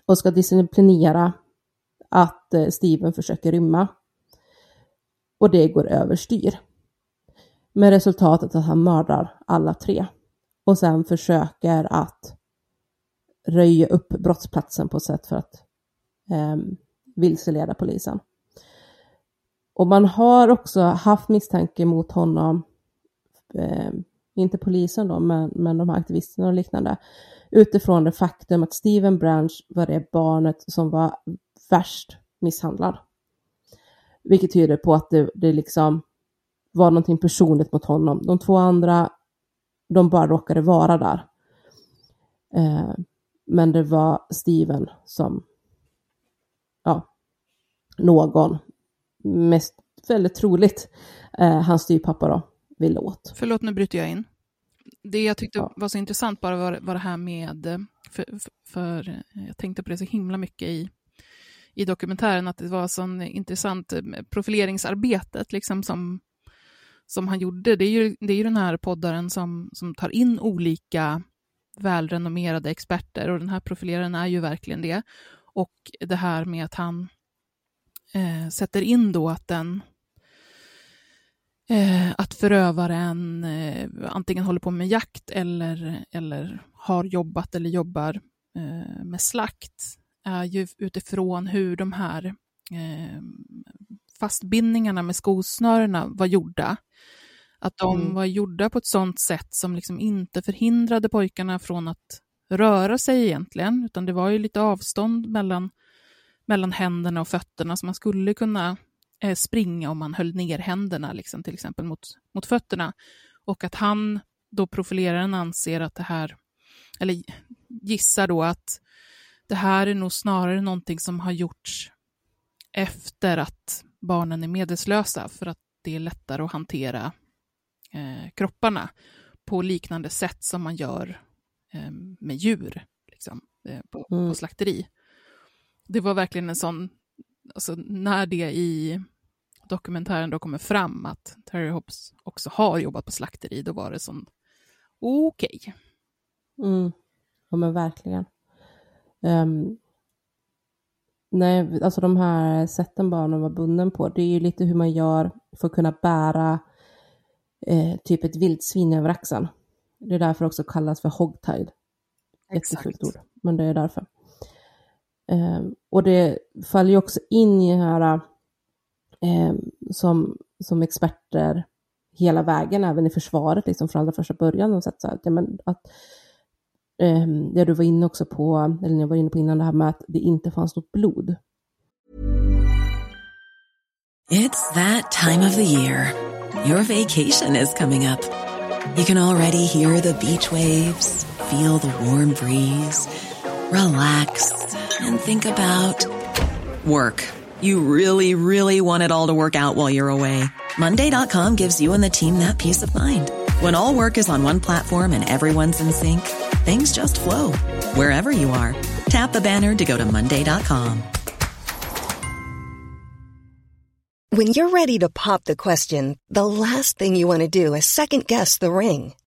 och ska disciplinera att eh, Steven försöker rymma. Och det går överstyr. Med resultatet att han mördar alla tre. Och sen försöker att röja upp brottsplatsen på ett sätt för att eh, vilseleda polisen. Och man har också haft misstanke mot honom, eh, inte polisen då, men, men de här aktivisterna och liknande, utifrån det faktum att Steven Branch var det barnet som var värst misshandlad. Vilket tyder på att det, det liksom var någonting personligt mot honom. De två andra, de bara råkade vara där. Eh, men det var Steven som, ja, någon, mest väldigt troligt, eh, hans styvpappa då, ville åt. Förlåt, nu bryter jag in det jag tyckte ja. var så intressant bara var, var det här med, för, för, jag tänkte på det så himla mycket i, i dokumentären, att det var så intressant eh, profileringsarbetet liksom som, som han gjorde. Det är ju, det är ju den här poddaren som, som tar in olika välrenommerade experter och den här profileraren är ju verkligen det. Och det här med att han eh, sätter in då att den eh, att förövaren eh, antingen håller på med jakt eller, eller har jobbat eller jobbar eh, med slakt är ju utifrån hur de här eh, fastbindningarna med skosnörena var gjorda. Att de mm. var gjorda på ett sådant sätt som liksom inte förhindrade pojkarna från att röra sig egentligen, utan det var ju lite avstånd mellan, mellan händerna och fötterna, så man skulle kunna eh, springa om man höll ner händerna, liksom, till exempel mot, mot fötterna. Och att han, då profileraren, anser att det här, eller gissar då att det här är nog snarare någonting som har gjorts efter att barnen är medelslösa, för att det är lättare att hantera eh, kropparna på liknande sätt som man gör eh, med djur liksom, eh, på, Mm. på slakteri. Det var verkligen en sån, alltså när det i dokumentären då kommer fram att Terry Hobbs också har jobbat på slakteri, då var det som okej. Mm. Ja men verkligen. Ehm, nej, alltså de här sätten barnen var bunden på, det är ju lite hur man gör för att kunna bära eh, typ ett vildsvin över axeln. Det är därför också kallas för hogtied. Jättefult ord, men det är därför. Eh, och det faller ju också in i det här eh, som, som experter hela vägen, även i försvaret, liksom från allra första början, och sett så här, att, ja, men, att eh, det du var inne också på, eller ni var inne på innan det här med att det inte fanns något blod. It's that time of the year. Your vacation is coming up. You can already hear the beach waves, feel the warm breeze, relax, and think about work. You really, really want it all to work out while you're away. Monday.com gives you and the team that peace of mind. When all work is on one platform and everyone's in sync, things just flow wherever you are. Tap the banner to go to Monday.com. When you're ready to pop the question, the last thing you want to do is second guess the ring.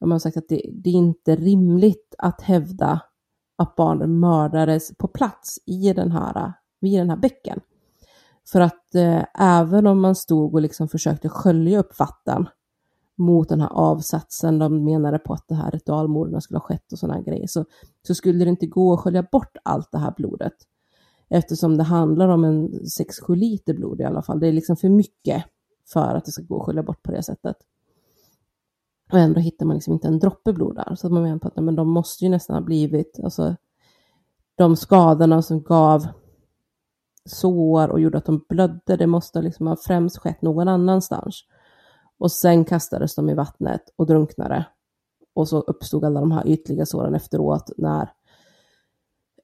De har sagt att det, det är inte rimligt att hävda att barnen mördades på plats i den här, vid den här bäcken. För att eh, även om man stod och liksom försökte skölja upp vatten mot den här avsatsen, de menade på att det här ritualmorden skulle ha skett och sådana grejer, så, så skulle det inte gå att skölja bort allt det här blodet. Eftersom det handlar om en 6-7 liter blod i alla fall. Det är liksom för mycket för att det ska gå att skölja bort på det sättet. Och ändå hittar man liksom inte en droppe blod där. Så att man menar på att nej, men de måste ju nästan ha blivit, alltså de skadorna som gav sår och gjorde att de blödde, det måste liksom ha främst skett någon annanstans. Och sen kastades de i vattnet och drunknade. Och så uppstod alla de här ytliga såren efteråt när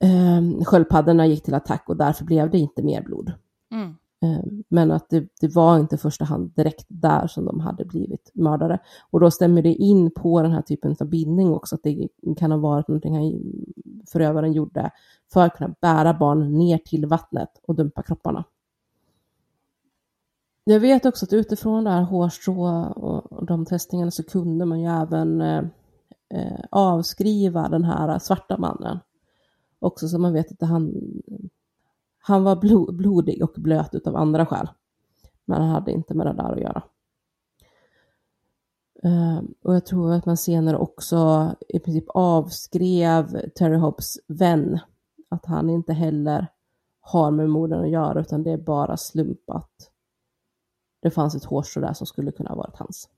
eh, sköldpaddorna gick till attack och därför blev det inte mer blod. Mm. Eh, men att det, det var inte i första hand direkt där som de hade blivit mördare. Och då stämmer det in på den här typen av bindning också, att det kan ha varit någonting han, förövaren gjorde för att kunna bära barnen ner till vattnet och dumpa kropparna. Jag vet också att utifrån det här hårstrå och de testningarna så kunde man ju även eh, eh, avskriva den här svarta mannen. Också så man vet att han, han var blodig och blöt utav andra skäl. Men han hade inte med det där att göra. Ehm, och jag tror att man senare också i princip avskrev Terry Hobbs vän. Att han inte heller har med morden att göra utan det är bara slump att det fanns ett hårstrå där som skulle kunna ha varit hans.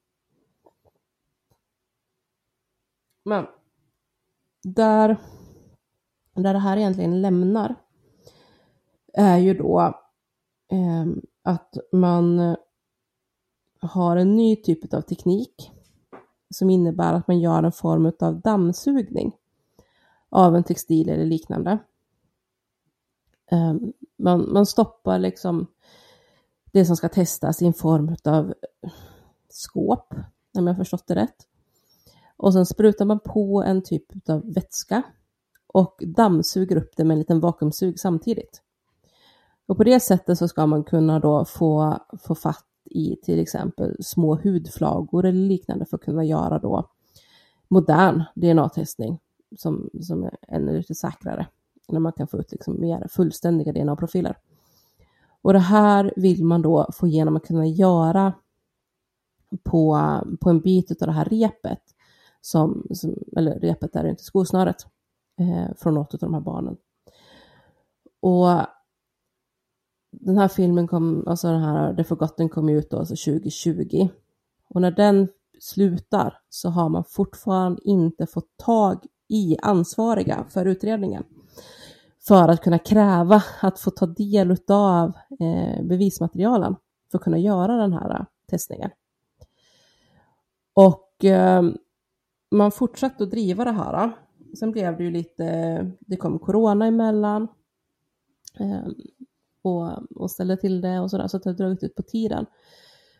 Men där, där det här egentligen lämnar är ju då eh, att man har en ny typ av teknik som innebär att man gör en form av dammsugning av en textil eller liknande. Eh, man, man stoppar liksom det som ska testas i en form av skåp, om jag förstått det rätt. Och sen sprutar man på en typ av vätska och dammsuger upp det med en liten vakuumsug samtidigt. Och på det sättet så ska man kunna då få, få fatt i till exempel små hudflagor eller liknande för att kunna göra då modern DNA-testning som, som är ännu lite säkrare. När man kan få ut liksom mer fullständiga DNA-profiler. Och det här vill man då få igenom att kunna göra på, på en bit av det här repet, som, som, eller repet är inte skosnöret, eh, från något av de här barnen. Och den här filmen kom, alltså den här The Forgotten kom ut då, alltså 2020. Och när den slutar så har man fortfarande inte fått tag i ansvariga för utredningen för att kunna kräva att få ta del av eh, bevismaterialen för att kunna göra den här eh, testningen. Och eh, man fortsatte att driva det här. Eh. Sen blev det ju lite, eh, det kom corona emellan eh, och, och ställde till det och sådär, så att det har dragit ut på tiden.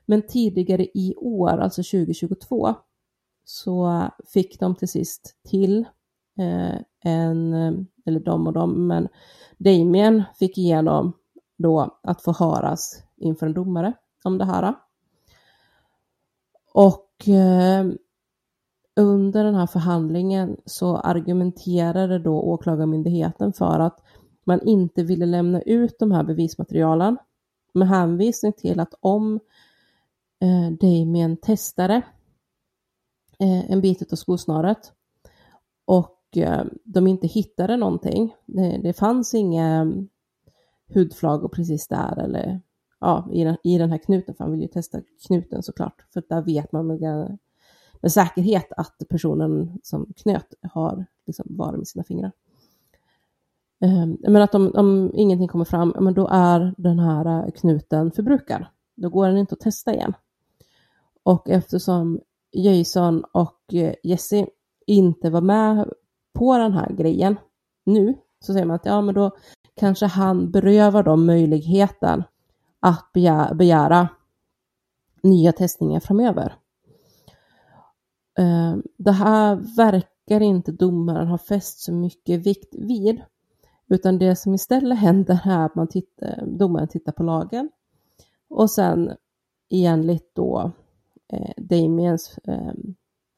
Men tidigare i år, alltså 2022, så fick de till sist till eh, en, eller de och de, men Damien fick igenom då att få höras inför en domare om det här. Och eh, under den här förhandlingen så argumenterade då åklagarmyndigheten för att man inte ville lämna ut de här bevismaterialen med hänvisning till att om eh, Damien testade eh, en bit av skosnöret och eh, de inte hittade någonting, det, det fanns inga mm, hudflagor precis där eller ja, i, den, i den här knuten, för han vill ju testa knuten såklart, för där vet man med, med säkerhet att personen som knöt har liksom varit med sina fingrar. Eh, men att om, om ingenting kommer fram, men då är den här eh, knuten förbrukad. Då går den inte att testa igen. Och eftersom Jason och eh, Jesse inte var med på den här grejen nu, så säger man att ja, men då kanske han berövar dem möjligheten att begära, begära nya testningar framöver. Ehm, det här verkar inte domaren ha fäst så mycket vikt vid, utan det som istället händer är att man tittar, domaren tittar på lagen och sen enligt då eh, Damiens eh,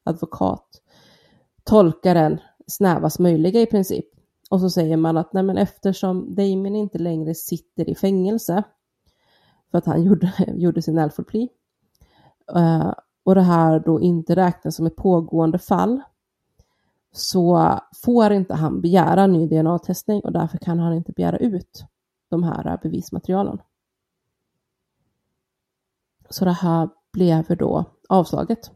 advokat tolkar den snävast möjliga i princip. Och så säger man att nej, men eftersom Damien inte längre sitter i fängelse för att han gjorde, gjorde sin Alford eh, och det här då inte räknas som ett pågående fall så får inte han begära ny DNA-testning och därför kan han inte begära ut de här bevismaterialen. Så det här blev då avslaget.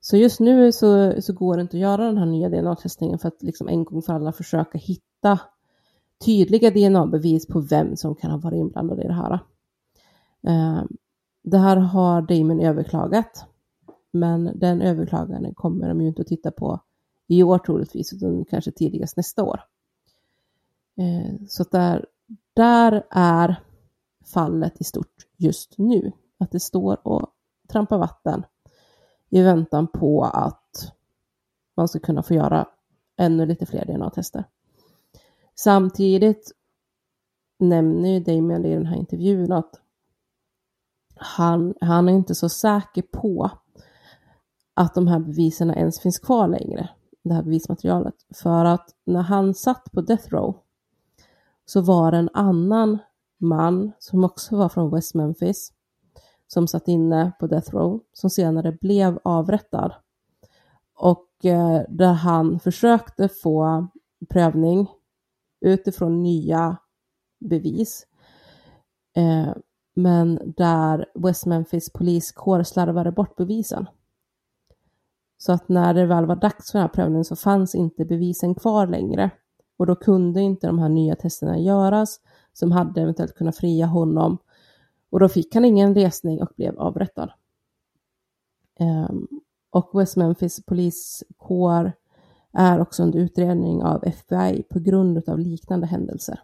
Så just nu så, så går det inte att göra den här nya DNA-testningen för att liksom en gång för alla försöka hitta tydliga DNA-bevis på vem som kan ha varit inblandad i det här. Eh, det här har Damon överklagat, men den överklagan kommer de ju inte att titta på i år troligtvis, utan kanske tidigast nästa år. Eh, så där, där är fallet i stort just nu, att det står och trampar vatten i väntan på att man ska kunna få göra ännu lite fler DNA-tester. Samtidigt nämner ju Damien i den här intervjun att han, han är inte så säker på att de här bevisen ens finns kvar längre, det här bevismaterialet. För att när han satt på Death Row så var det en annan man som också var från West Memphis som satt inne på Death Row som senare blev avrättad. Och eh, där han försökte få prövning utifrån nya bevis. Eh, men där West Memphis poliskår slarvade bort bevisen. Så att när det väl var dags för den här prövningen så fanns inte bevisen kvar längre. Och då kunde inte de här nya testerna göras som hade eventuellt kunnat fria honom. Och då fick han ingen resning och blev avrättad. Um, och West Memphis poliskår är också under utredning av FBI på grund av liknande händelser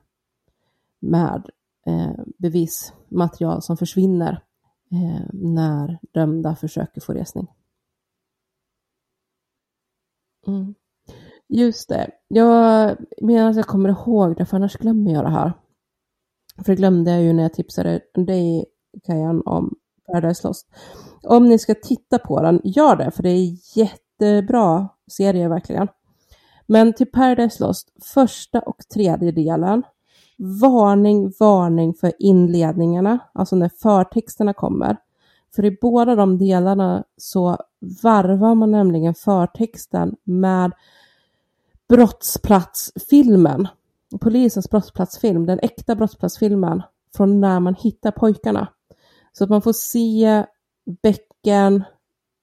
med eh, bevismaterial som försvinner eh, när dömda försöker få resning. Mm. Just det. Jag menar att jag kommer ihåg det, för annars glömmer jag det här. För det glömde jag ju när jag tipsade dig, Kajan, om Paradise Lost. Om ni ska titta på den, gör det, för det är jättebra serie verkligen. Men till Paradise Lost, första och tredje delen, varning, varning för inledningarna, alltså när förtexterna kommer. För i båda de delarna så varvar man nämligen förtexten med brottsplatsfilmen. Polisens brottsplatsfilm, den äkta brottsplatsfilmen från när man hittar pojkarna. Så att man får se bäcken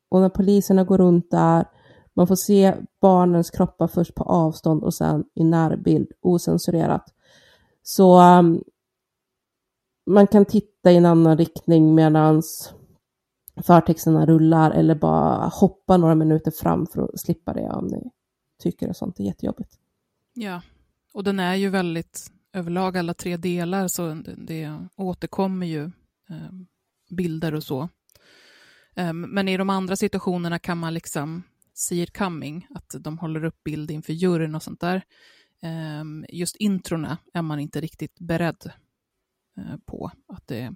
och när poliserna går runt där, man får se barnens kroppar först på avstånd och sen i närbild, osensurerat. Så um, man kan titta i en annan riktning medan förtexterna rullar eller bara hoppa några minuter fram för att slippa det om ni tycker att sånt är jättejobbigt. Ja, och den är ju väldigt överlag alla tre delar så det, återkommer ju ehm, bilder och så. Ehm, men i de andra situationerna kan man liksom see it coming, att de håller upp bild inför juryn och sånt där. Ehm, just introna är man inte riktigt beredd eh, på att det är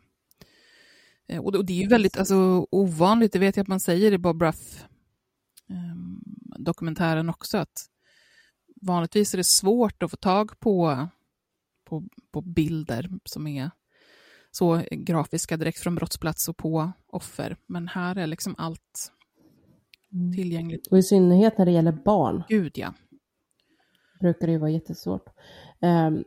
och det är ju väldigt alltså, ovanligt, det vet jag att man säger i Bob Ruff ehm, dokumentären också, att vanligtvis är det svårt att få tag på, på, på bilder som är så grafiska direkt från brottsplats och på offer. Men här är liksom allt Mm. tillgängligt. Och i synnerhet när det gäller barn Gud ja. brukar det ju vara jättesvårt. Um,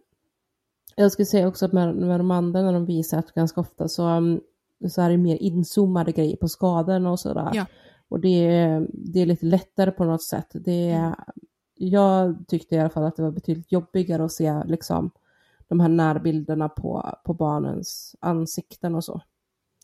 jag skulle säga också att med, med de andra när de visar att ganska ofta så, um, så är det mer inzoomade grejer på skadorna och sådär. Ja. Och det, är- det är lite lättare på något sätt. Det är, Jag tyckte i alla fall att det var betydligt jobbigare att se liksom, de här närbilderna på, på barnens ansikten och så.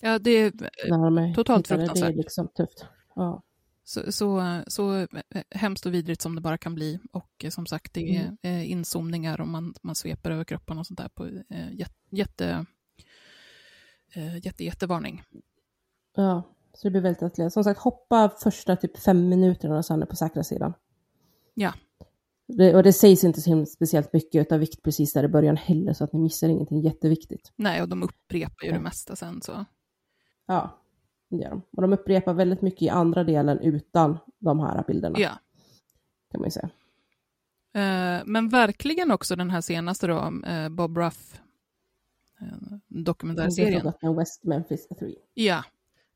ja det är När de Totalt hittade. Det är fruktansvärt. liksom tufft. Ja. så, så, så eh, hemskt och vidrigt som det bara kan bli. Och eh, som sagt, det är Mm. eh, inzoomningar och man, man sveper över kroppen och sånt där på eh, jätte, jätte, eh, jätte, jättevarning. ja, så det blir väldigt lättläst. Som sagt, hoppa första typ fem minuterna och sen är på säkra sidan. Ja. Det, och det sägs inte så speciellt mycket av vikt precis där i början heller, så att ni missar ingenting jätteviktigt. Nej, och de upprepar ju det Ja. mesta sen så. Ja, det gör de. Och de upprepar väldigt mycket i andra delen utan de här bilderna, Ja. kan man ju säga. Eh, Men verkligen också den här senaste då, eh, Bob Ruff Det dokumentärserien. har gått med West Memphis 3. Ja.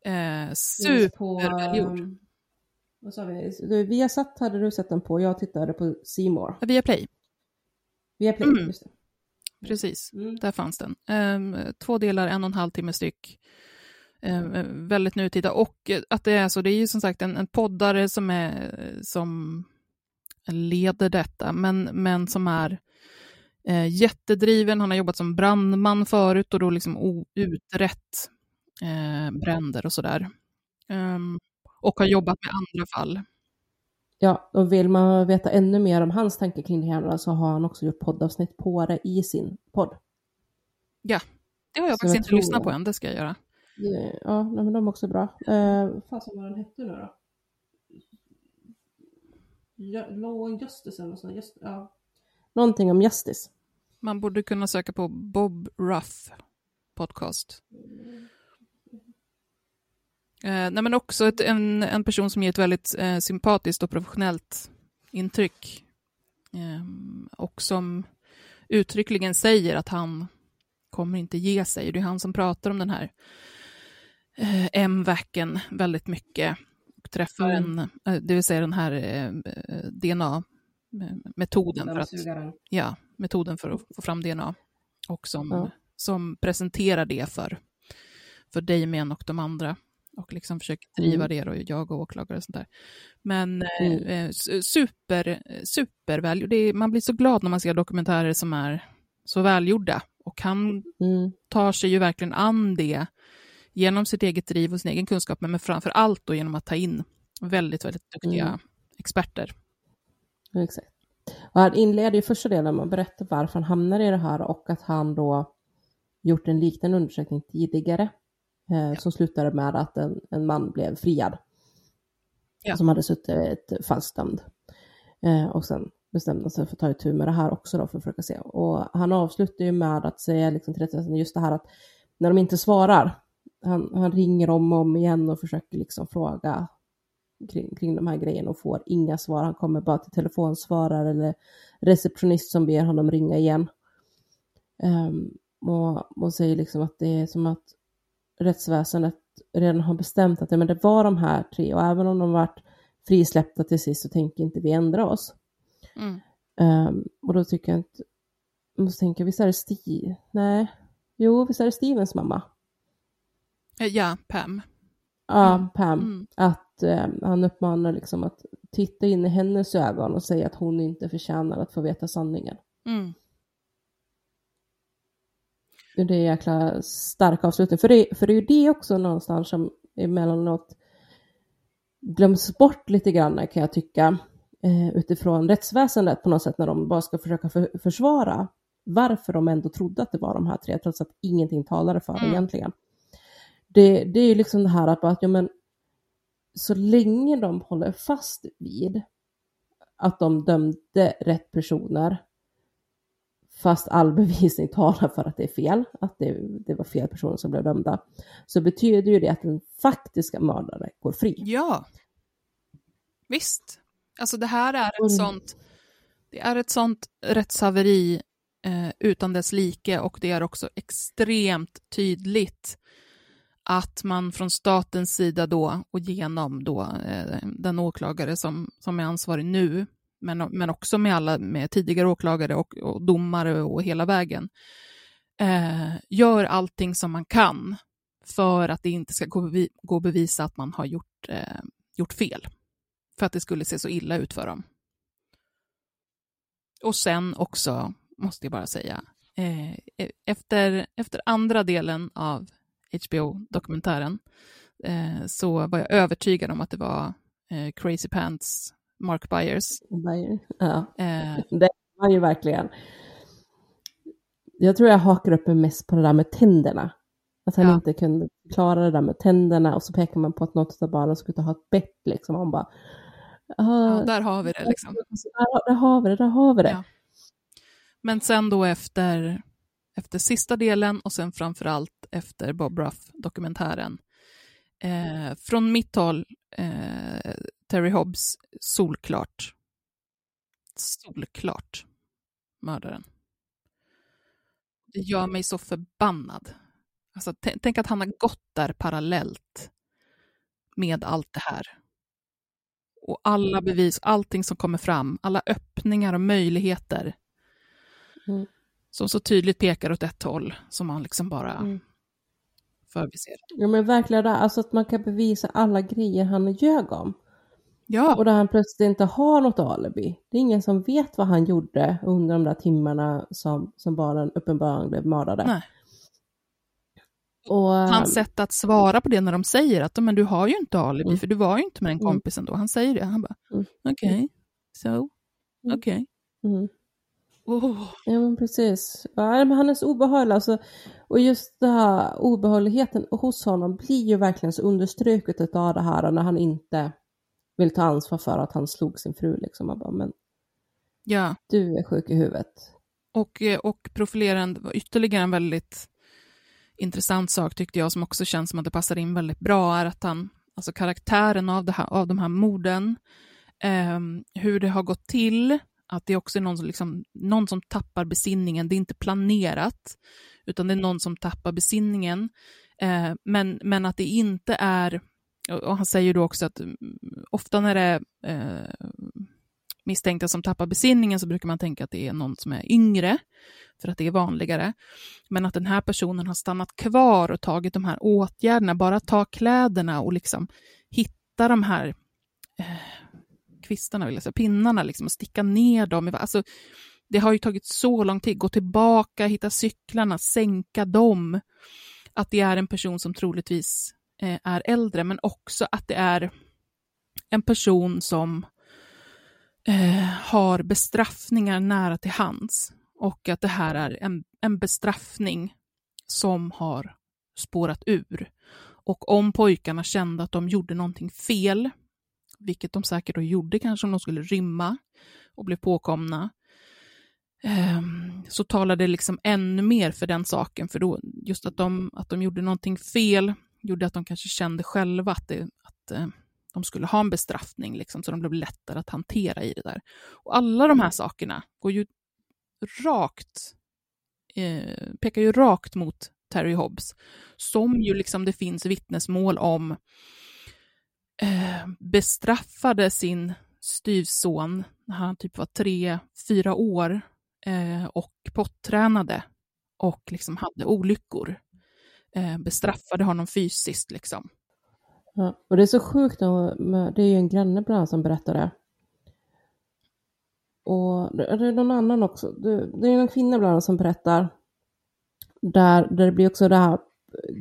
Eh, Supervälgjord. vad sa vi? Du, Via satt hade du sett den på, jag tittade på Seymour. Via Play, Via Play, Mm. just det. precis. Mm. Där fanns den. Eh, två delar, en och en halv timme styck. Eh, väldigt nutida. Och eh, att det är så, det är ju som sagt en, en poddare som, är, som leder detta, men, men som är eh, jättedriven. Han har jobbat som brandman förut och då liksom utrett eh, bränder och sådär. Ehm, och har jobbat med andra fall. Ja, och vill man veta ännu mer om hans tankar kring det här så har han också gjort poddavsnitt på det i sin podd. Det har jag Så faktiskt jag inte lyssnat jag. på än, det ska jag göra. Ja, men de är också bra. Eh, vad fasen vad den hette nu då? Ja, Law and Justice eller något sånt. Just, ja. Någonting om Justice. Man borde kunna söka på Bob Ruff podcast. Eh, nej men också ett, en, en person som ger ett väldigt eh, sympatiskt och professionellt intryck. Eh, och som uttryckligen säger att han kommer inte ge sig. Det är han som pratar om den här eh, M-vacken väldigt mycket. Och träffar Mm. en, eh, det vill säga den här eh, DNA-metoden för att ja, metoden för att få fram DNA och som, Ja. som presenterar det för, för Damien och de andra och liksom försöker driva Mm. det och jag och åklagare och sånt där. Men Mm. eh, eh, super, är, man blir så glad när man ser dokumentärer som är så välgjorda och han Mm. tar sig ju verkligen an det genom sitt eget driv och sin egen kunskap, men framför allt då genom att ta in väldigt, väldigt duktiga Mm. experter. Exakt. Och han inleder ju första delen med att berätta varför han hamnar i det här och att han då gjort en liknande undersökning tidigare eh, som slutade med att en, en man blev friad. Ja. Som hade suttit falskt dömd. Eh, och sen bestämde sig för att ta itu med det här också då för att försöka se. Och han avslutar ju med att säga liksom till rättsväsendet just det här att när de inte svarar, han, han ringer om och om igen och försöker liksom fråga kring, kring de här grejerna och får inga svar. Han kommer bara till telefonsvarare eller receptionist som ber honom ringa igen. Um, och, och säger liksom att det är som att rättsväsendet redan har bestämt att ja, men det var de här tre och även om de varit frisläppta till sist så tänker inte vi ändra oss. Mm. Ehm, och då tycker jag inte, jag måste tänka, visst är det Steve? Nej, jo, visst är det Stevens mamma? Eh, Ja, Pam. Ja, Mm. Pam. Mm. Att att eh, han uppmanar liksom att titta in i hennes ögon och säga att hon inte förtjänar att få veta sanningen. Mm. Det är en jäkla stark avslutning. För det, för det är ju det också någonstans som emellanåt glöms bort lite grann kan jag tycka eh, utifrån rättsväsendet på något sätt när de bara ska försöka för, försvara varför de ändå trodde att det var de här tre trots att ingenting talade för Mm. egentligen. Det, det är ju liksom det här att, bara att ja, men, så länge de håller fast vid att de dömde rätt personer fast all bevisning talar för att det är fel, att det, det var fel personer som blev dömda, så betyder ju det att den faktiska mördare går fri. Ja. Visst. Alltså det här är ett Mm. sånt, det är ett sånt rättshaveri eh, utan dess like och det är också extremt tydligt att man från statens sida då och genom då eh, den åklagare som, som är ansvarig nu, men, men också med alla med tidigare åklagare och, och domare och hela vägen, eh, gör allting som man kan för att det inte ska gå, gå att bevisa att man har gjort, eh, gjort fel. För att det skulle se så illa ut för dem. Och sen också, måste jag bara säga, eh, e-, efter, efter andra delen av HBO-dokumentären eh, så var jag övertygad om att det var eh, Crazy Pants Mark Byers. Ja, Eh, det var ju verkligen. Jag tror jag hakar upp mig mest på det där med tänderna. Att han Ja. inte kunde klara det där med tänderna och så pekar man på att något av barnen skulle ha ett bett liksom. Och man bara, ja, ah, där har vi det liksom. där, där har vi det, där har vi det. Ja. Men sen då efter, efter sista delen och sen framför allt efter Bob Ruff-dokumentären. Eh, från mitt håll, eh, Terry Hobbs, solklart. Solklart mördaren. Det gör mig så förbannad. Alltså, tänk att han har gått där parallellt med allt det här. Och alla bevis, allting som kommer fram, alla öppningar och möjligheter Mm som så tydligt pekar åt ett håll som man liksom bara Mm. förbiser. Ja men verkligen alltså att man kan bevisa alla grejer han ljög om. Ja, Och där han plötsligt inte har något alibi. Det är ingen som vet vad han gjorde under de där timmarna som, som barnen uppenbarligen blev mördade. Nej. Och, hans sätt att svara på det när de säger att men du har ju inte alibi, Mm. för du var ju inte med den Mm. kompisen då. Han säger det, han bara Mm. okej, so, Mm. okej. mm. Oh. Ja men precis. Ja, men han är så obehaglig alltså. Och just den här obehagligheten hos honom blir ju verkligen så understruket av det här när han inte vill ta ansvar för att han slog sin fru liksom. Man bara, men Ja, du är sjuk i huvudet. och, eh, och profilerande var ytterligare en väldigt intressant sak tyckte jag, som också känns som att det passar in väldigt bra, är att han, alltså karaktären av, det här, av de här morden, ehm, hur det har gått till, att det också är någon som, liksom, någon som tappar besinningen, det är inte planerat, utan det är någon som tappar besinningen, eh, men, men att det inte är, och han säger då också att mm, ofta när det är eh, misstänkta som tappar besinningen så brukar man tänka att det är någon som är yngre, för att det är vanligare. Men att den här personen har stannat kvar och tagit de här åtgärderna, bara ta kläderna och liksom hitta de här eh, kvistarna, vill jag säga, pinnarna, liksom, och sticka ner dem. Alltså, det har ju tagit så lång tid, gå tillbaka, hitta cyklarna, sänka dem. Att det är en person som troligtvis eh, är äldre, men också att det är en person som eh, har bestraffningar nära till hands och att det här är en, en bestraffning som har spårat ur. Och om pojkarna kände att de gjorde någonting fel, vilket de säkert då gjorde kanske om de skulle rymma och blev påkomna, ehm, så talade det liksom ännu mer för den saken, för då just att de, att de gjorde någonting fel gjorde att de kanske kände själva att, det, att eh, de skulle ha en bestraffning, liksom, så de blev lättare att hantera i det där. Och alla de här sakerna går ju rakt, eh, pekar ju rakt mot Terry Hobbs, som ju liksom det finns vittnesmål om eh, Eh, bestraffade sin styvson när han typ var tre, fyra år eh, och pottränade och liksom hade olyckor. Eh, bestraffade honom fysiskt liksom. Ja, och det är så sjukt, det är ju en granne bland annat som berättar det. Och det det är någon annan också, det, det är någon kvinna bland annat som berättar, där, där det blir också det här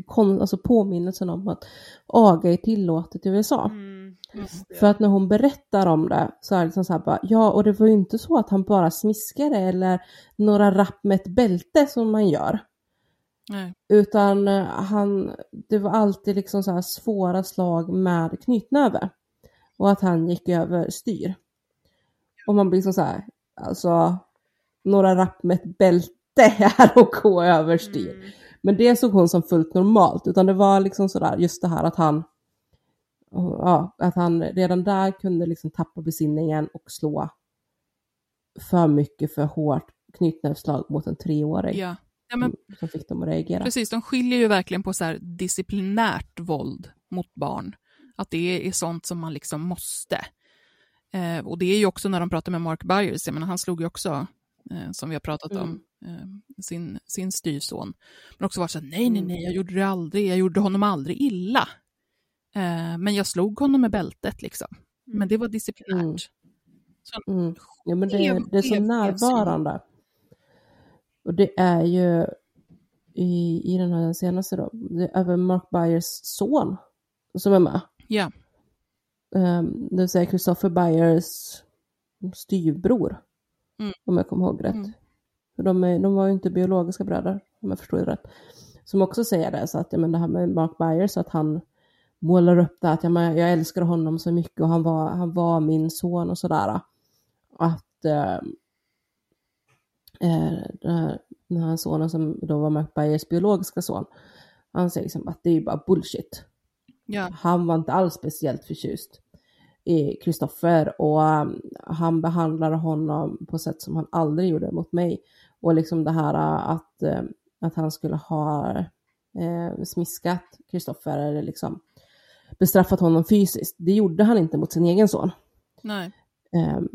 kom, alltså påminnelsen om att aga är tillåtet i USA. Mm, det. För att när hon berättar om det så är det liksom så här bara, ja och det var ju inte så att han bara smiskade eller några rapp med ett bälte som man gör. Nej. Utan eh, han, det var alltid liksom så här svåra slag med knytnäve. Och att han gick över styr. Och man blir liksom så här, alltså några rapp med ett bälte är att gå över styr. Mm. Men det såg hon som fullt normalt, utan det var liksom sådär just det här att han ja, att han redan där kunde liksom tappa besinningen och slå för mycket för hårt knytnävsslag mot en treåring Ja. ja men som fick dem att reagera. Precis, de skiljer ju verkligen på så här disciplinärt våld mot barn. Att det är sånt som man liksom måste. Eh, och det är ju också när de pratar med Mark Byers, jag menar han slog ju också, eh, som vi har pratat om, eh, sin, sin styrson. Men också varit så här, nej, nej, nej, jag gjorde det aldrig, jag gjorde honom aldrig illa. Eh, men jag slog honom med bältet liksom. Men det var disciplinärt. Mm. Så, Mm. Ja, men det, det är så närvarande. Och det är ju i, i den här senaste då, det är även Mark Byers son som är med. ja, Um, det vill säga Christopher Byers styvbror. Mm. Om jag kommer ihåg rätt. Mm. För de, är, de var ju inte biologiska bröder, om jag förstår det rätt. Som också säger det, så att ja, men det här med Mark Byers, att han målar upp det att ja, men jag älskar honom så mycket och han var, han var min son och sådär. Att eh, eh, den, här, den här sonen som då var Mark Byers biologiska son, han säger liksom att det är ju bara bullshit. ja, Han var inte alls speciellt förtjust i Kristoffer och um, han behandlade honom på sätt som han aldrig gjorde mot mig. Och liksom det här uh, att, uh, att han skulle ha eh, smiskat Kristoffer eller liksom bestraffat honom fysiskt. Det gjorde han inte mot sin egen son. nej, Ehm,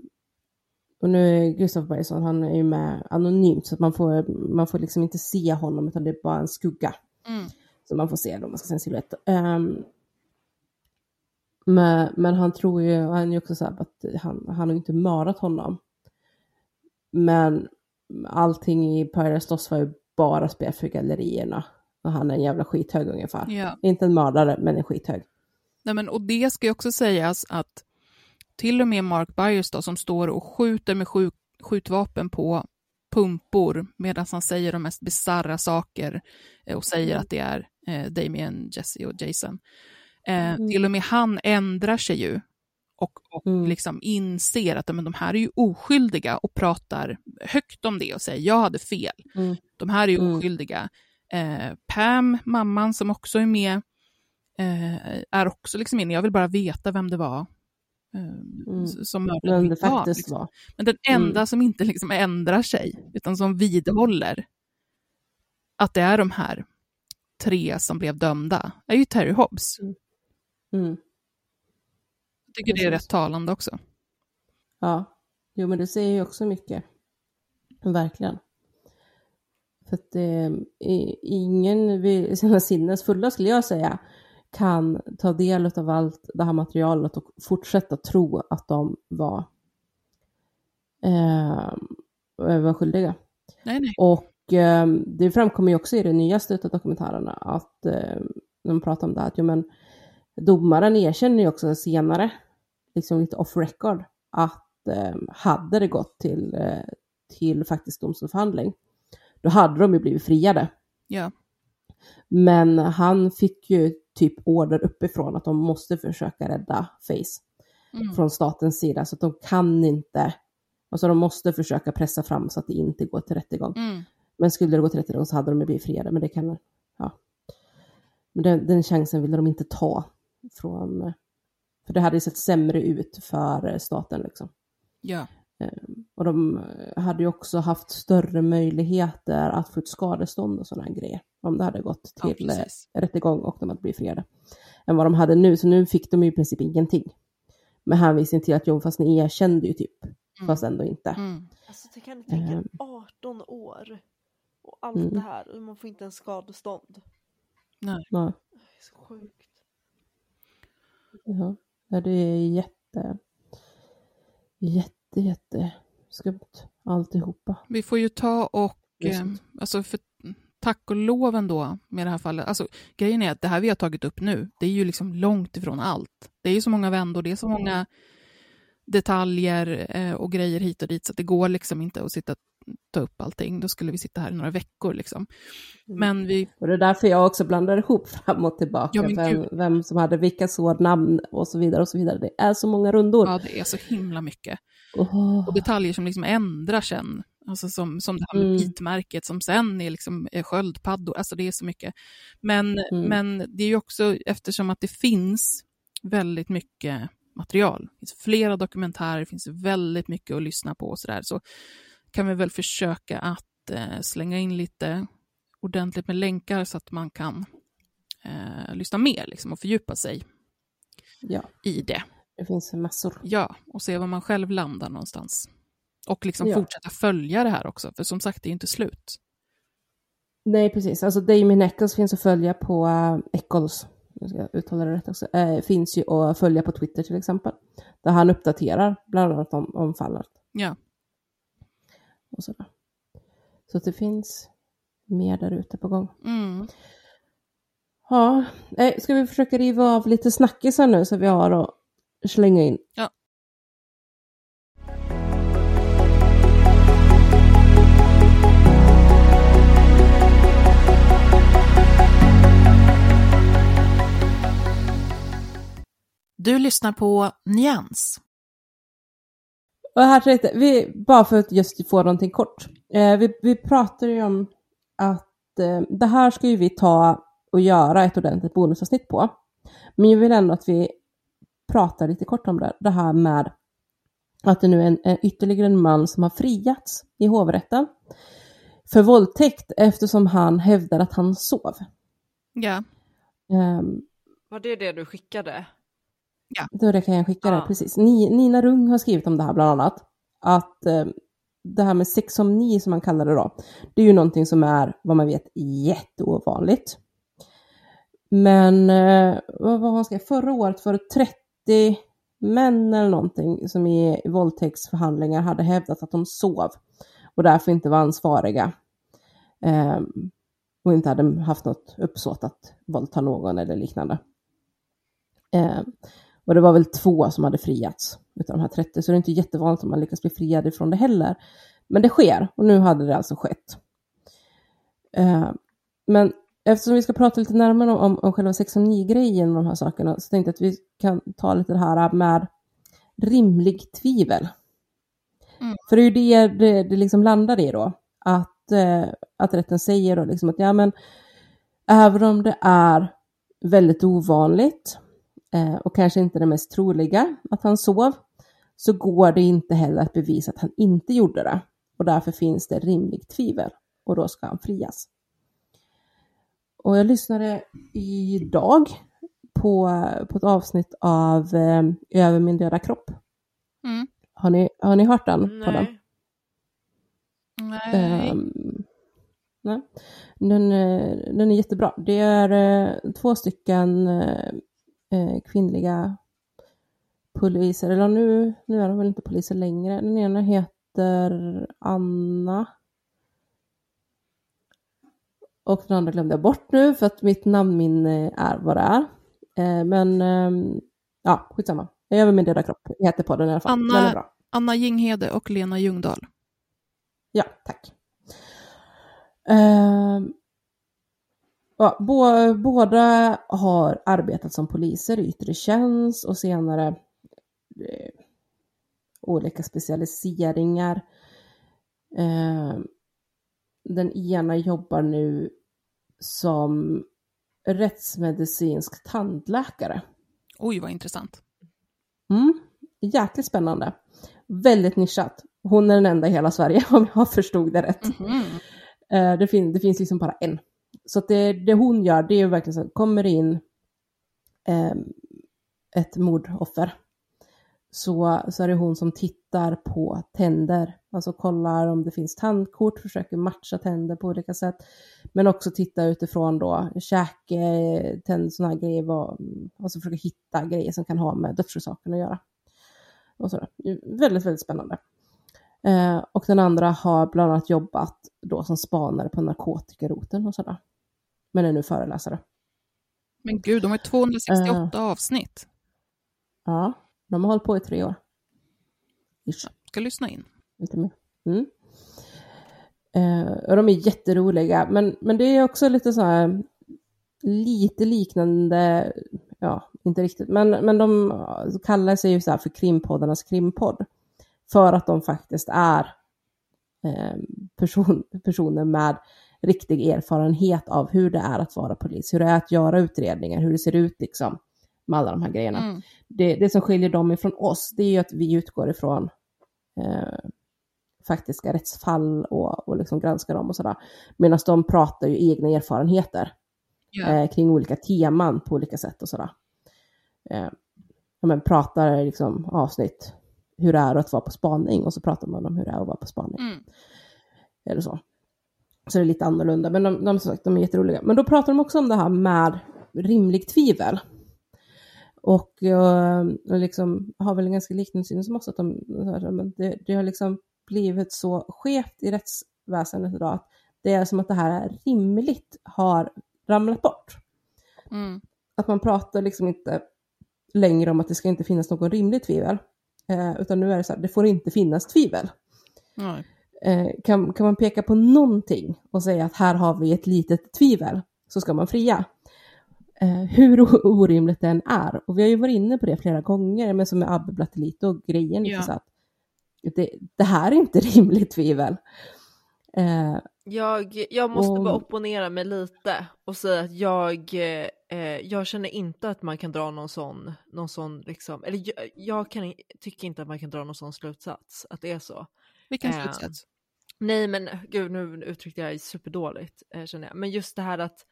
och nu är Gustav Bergsson, han är ju med anonymt så att man får, man får liksom inte se honom utan det är bara en skugga. mm. Så man får se då, man ska se en silhuett. Um, men, men han tror ju, han är också så här att han, han har inte mördat honom. Men allting i Paradise Lost var ju bara spel för gallerierna. Och han är en jävla skithög ungefär. ja. Inte en mördare, men en skithög. Nej, men, och det ska ju också sägas att till och med Mark Byers då, som står och skjuter med skjut, skjutvapen på pumpor medan han säger de mest bisarra saker eh, och säger att det är eh, Damien, Jesse och Jason. Eh, Till och med han ändrar sig ju och, och Mm. liksom inser att men, de här är ju oskyldiga och pratar högt om det och säger jag hade fel. Mm. De här är ju Mm. oskyldiga. Eh, Pam, mamman som också är med, eh, är också liksom inne. Jag vill bara veta vem det var eh, Mm. som mördade Men mitt det faktiskt Liksom. var. Men den enda Mm. som inte liksom ändrar sig, utan som vidhåller att det är de här tre som blev dömda, är ju Terry Hobbs. Mm. Jag tycker det är rätt talande också. Ja, jo men det säger ju också mycket. Verkligen. För att eh, ingen vid sina sinnes fulla skulle jag säga kan ta del av allt det här materialet och fortsätta tro att de var, eh, var skyldiga. Nej, nej. Och eh, det framkommer ju också i det nyaste av dokumentärerna att eh, de pratar om det här, att jo, men, domaren erkänner ju också senare, liksom lite off record, att eh, hade det gått till, eh, till faktisk domstolsförhandling, då hade de ju blivit friade. Ja. Men han fick ju typ order uppifrån att de måste försöka rädda Face Mm. från statens sida, så att de kan inte, alltså de måste försöka pressa fram så att det inte går till rättegång. Mm. Men skulle det gå till rättegång så hade de ju blivit friade, men det kan, ja. Men den, den chansen ville de inte ta från, för det hade ju sett sämre ut för staten liksom. Ja. Och de hade ju också haft större möjligheter att få ett skadestånd och sådana grejer. Om det hade gått Ja, till eh, precis. rättegång och de hade blivit friade. Än vad de hade nu, så nu fick de ju i princip ingenting. Med hänvisning till att jo, fast ni erkände ju typ, fast ändå inte. Mm. Alltså det kan ni tänka, Ehm. 18 år och allt Mm. det här och man får inte en skadestånd. Nej. Ja. Det är så sjukt. Ja, ja det är jätte, jätte, jätte skumt alltihopa. Vi får ju ta och, eh, alltså för tack och lov ändå med det här fallet, alltså grejen är att det här vi har tagit upp nu, det är ju liksom långt ifrån allt. Det är ju så många vändor, det är så många detaljer eh, och grejer hit och dit, så att det går liksom inte att sitta ta upp allting. Då skulle vi sitta här i några veckor liksom. Mm. Men vi, Och det är därför jag också blandar ihop fram och tillbaka, Ja, vem, vem som hade vilka sådnamn och så vidare och så vidare. Det är så många rundor. ja det är så himla mycket. Åh. Och detaljer som liksom ändrar sen. Alltså som, som det här med Mm. bitmärket som sen är liksom är sköldpaddor. Alltså det är så mycket. Men, Mm. men det är ju också eftersom att det finns väldigt mycket material. Det finns flera dokumentärer, det finns väldigt mycket att lyssna på och sådär. Så kan vi väl försöka att eh, slänga in lite ordentligt med länkar så att man kan eh, lyssna mer liksom, och fördjupa sig Ja, i det. det finns massor. Ja, och se var man själv landar någonstans. Och liksom Ja. fortsätta följa det här också, för som sagt, det är inte slut. Nej, precis. Alltså Damien Eccles finns att följa på uh, Eccles, jag ska uttala det rätt också, eh, finns ju att följa på Twitter till exempel. Där han uppdaterar bland annat om, om fallet. Ja, Och sådär. Så att det finns mer där ute på gång. mm. Ja, eh, ska vi försöka riva av lite snackisar nu så vi har att slänga in? Ja. Du lyssnar på Nyans. Och här tänkte vi, bara för att just få någonting kort. Eh, vi, vi pratade ju om att eh, det här ska ju vi ta och göra ett ordentligt bonusavsnitt på. Men jag vill ändå att vi pratar lite kort om det, det här med att det nu är en, en, ytterligare en man som har friats i hovrätten för våldtäkt eftersom han hävdar att han sov. ja, Ehm, Var det det du skickade? Då det kan jag skicka det, Ja. precis. Ni, Nina Rung har skrivit om det här bland annat. Att eh, det här med sexomni som man kallar det då, det är ju någonting som är, vad man vet, jätteovanligt. Men eh, vad var han skrev, förra året var det 30 män eller någonting som i våldtäktsförhandlingar hade hävdat att de sov och därför inte var ansvariga. Eh, och inte hade haft något uppsåt att våldta någon eller liknande. Eh, och det var väl två som hade friats utav de här 30, så det är inte jättevanligt om man lyckas bli friad ifrån det heller. Men det sker, och nu hade det alltså skett. Eh, men eftersom vi ska prata lite närmare om, om, om själva 609-grejen och de här sakerna, så tänkte jag att vi kan ta lite det här med rimlig tvivel. Mm. För det är ju det det, det liksom landar i då, att, eh, att rätten säger då liksom att ja men, även om det är väldigt ovanligt och kanske inte det mest troliga att han sov, så går det inte heller att bevisa att han inte gjorde det. Och därför finns det rimligt tvivel och då ska han frias. Och jag lyssnade idag på, på ett avsnitt av eh, Över min döda kropp. Mm. Har ni, har ni hört den? Nej. nej. Ehm, nej. Den, eh, den är jättebra. Det är eh, två stycken eh, eh, kvinnliga poliser, eller nu, nu är de väl inte poliser längre. Den ena heter Anna. Och den andra glömde jag bort nu för att mitt namnminne är vad det är. Eh, men ehm, ja, skitsamma. Över min döda kropp heter podden i alla fall. Anna- Den. Anna Jinghede och Lena Ljungdahl. Ja, tack. Ehm, ja, bå, båda har arbetat som poliser i yttre tjänst och senare eh, olika specialiseringar. Ehm, den ena jobbar nu som rättsmedicinsk tandläkare. Oj, vad intressant. Mm, jäkligt spännande. Väldigt nischat. Hon är den enda i hela Sverige om jag förstod det rätt. Mhm. Eh, det, fin- det finns liksom bara en. Så att det, det hon gör, det är ju verkligen så, kommer in eh, ett mordoffer så, så är det hon som tittar på tänder. Alltså kollar om det finns tandkort, försöker matcha tänder på olika sätt. Men också titta utifrån då käke, tänder, sådana här grejer. Vad, alltså försöka hitta grejer som kan ha med dödsorsaken att göra. Och så Väldigt, väldigt spännande. Eh, och den andra har bland annat jobbat då som spanare på narkotikaroten och sådär. Men är nu föreläsare. Men gud, de har 268 uh, avsnitt. Ja, de har hållit på i tre år. Ish. Ska lyssna in. Lite mer. Mm. Uh, och de är jätteroliga, men, men det är också lite så här lite liknande, ja, inte riktigt, men, men de kallar sig ju så här för krimpoddarnas krimpodd. För att de faktiskt är eh, person, personer med riktig erfarenhet av hur det är att vara polis, hur det är att göra utredningar, hur det ser ut liksom med alla de här grejerna. Mm. Det, det som skiljer dem ifrån oss, det är ju att vi utgår ifrån eh, faktiska rättsfall och, och liksom granskar dem och sådär. Medan de pratar ju egna erfarenheter yeah. eh, kring olika teman på olika sätt och sådär. Eh, ja, men pratar liksom avsnitt hur det är att vara på spaning och så pratar man om hur det är att vara på spaning. Mm. Eller så. Så det är lite annorlunda, men de, de, som sagt, de är jätteroliga. Men då pratar de också om det här med rimlig tvivel. Och jag liksom, har väl en ganska liknande syn som oss, att de, det, det har liksom blivit så skevt i rättsväsendet idag att det är som att det här är rimligt har ramlat bort. Mm. Att man pratar liksom inte längre om att det ska inte finnas någon rimlig tvivel, eh, utan nu är det så här, det får inte finnas tvivel. Nej. Eh, kan, kan man peka på någonting och säga att här har vi ett litet tvivel, så ska man fria. Eh, hur orimligt den är. Och vi har ju varit inne på det flera gånger, men som med Abbe Blattelito och grejen, ja. så att det, det, här är inte rimligt tvivel. Eh, jag, jag måste och... bara opponera mig lite och säga att jag, eh, jag känner inte att man kan dra någon sån, någon sån liksom, eller jag, jag kan, tycker inte att man kan dra någon sån slutsats, att det är så. Vilken eh, slutsats? Nej men gud nu uttryckte jag superdåligt eh, känner jag. Men just det här att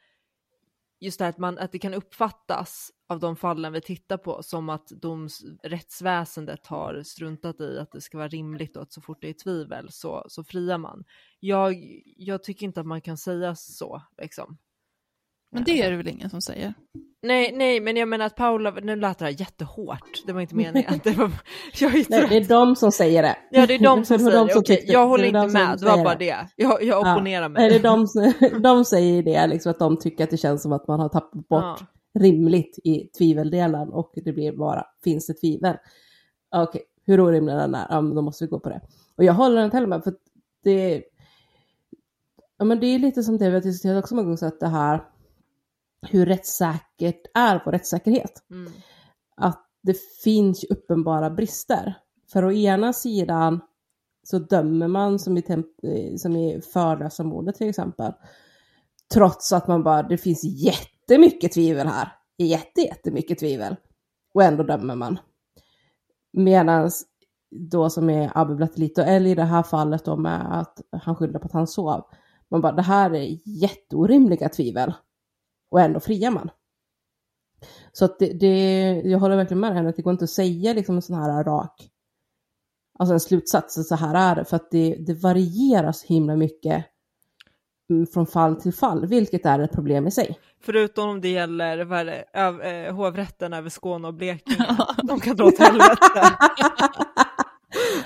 just det här att, man, att det kan uppfattas av de fallen vi tittar på som att doms, rättsväsendet har struntat i att det ska vara rimligt och att så fort det är tvivel så, så friar man. Jag, jag tycker inte att man kan säga så liksom. Men det är det väl ingen som säger? Nej, nej, men jag menar att Paula, nu lät det här jättehårt, det var inte meningen att det var... Jag är nej, det är de som säger det. Ja, det är de som säger det, okej, jag håller inte med, det var bara det. Jag, jag opponerar ja. mig. Nej, det är de, de säger det, liksom att de tycker att det känns som att man har tappat bort ja. rimligt i tviveldelen och det blir bara, finns det tvivel? Okej, okay, hur orimlig den är, ja, men då måste vi gå på det. Och jag håller inte heller med, för det, ja, men det är lite som det vi har diskuterat också många gånger, så att det här hur rättssäkert är vår rättssäkerhet. Mm. Att det finns uppenbara brister. För å ena sidan så dömer man som i, som i förlösa mordet till exempel. Trots att man bara, det finns jättemycket tvivel här. Jätte, jättemycket tvivel. Och ändå dömer man. Medan då som är Abbe Blattelito, eller i det här fallet då med att han skyller på att han sov. Man bara, det här är jätteorimliga tvivel och ändå friar man. Så att det, det, jag håller verkligen med henne att det går inte att säga liksom en sån här rak, alltså en slutsats, så här är det, för att det, det varierar så himla mycket mm, från fall till fall, vilket är ett problem i sig. Förutom om det gäller vad det, öv, eh, hovrätten över Skåne och Blekinge. De kan dra åt helvete.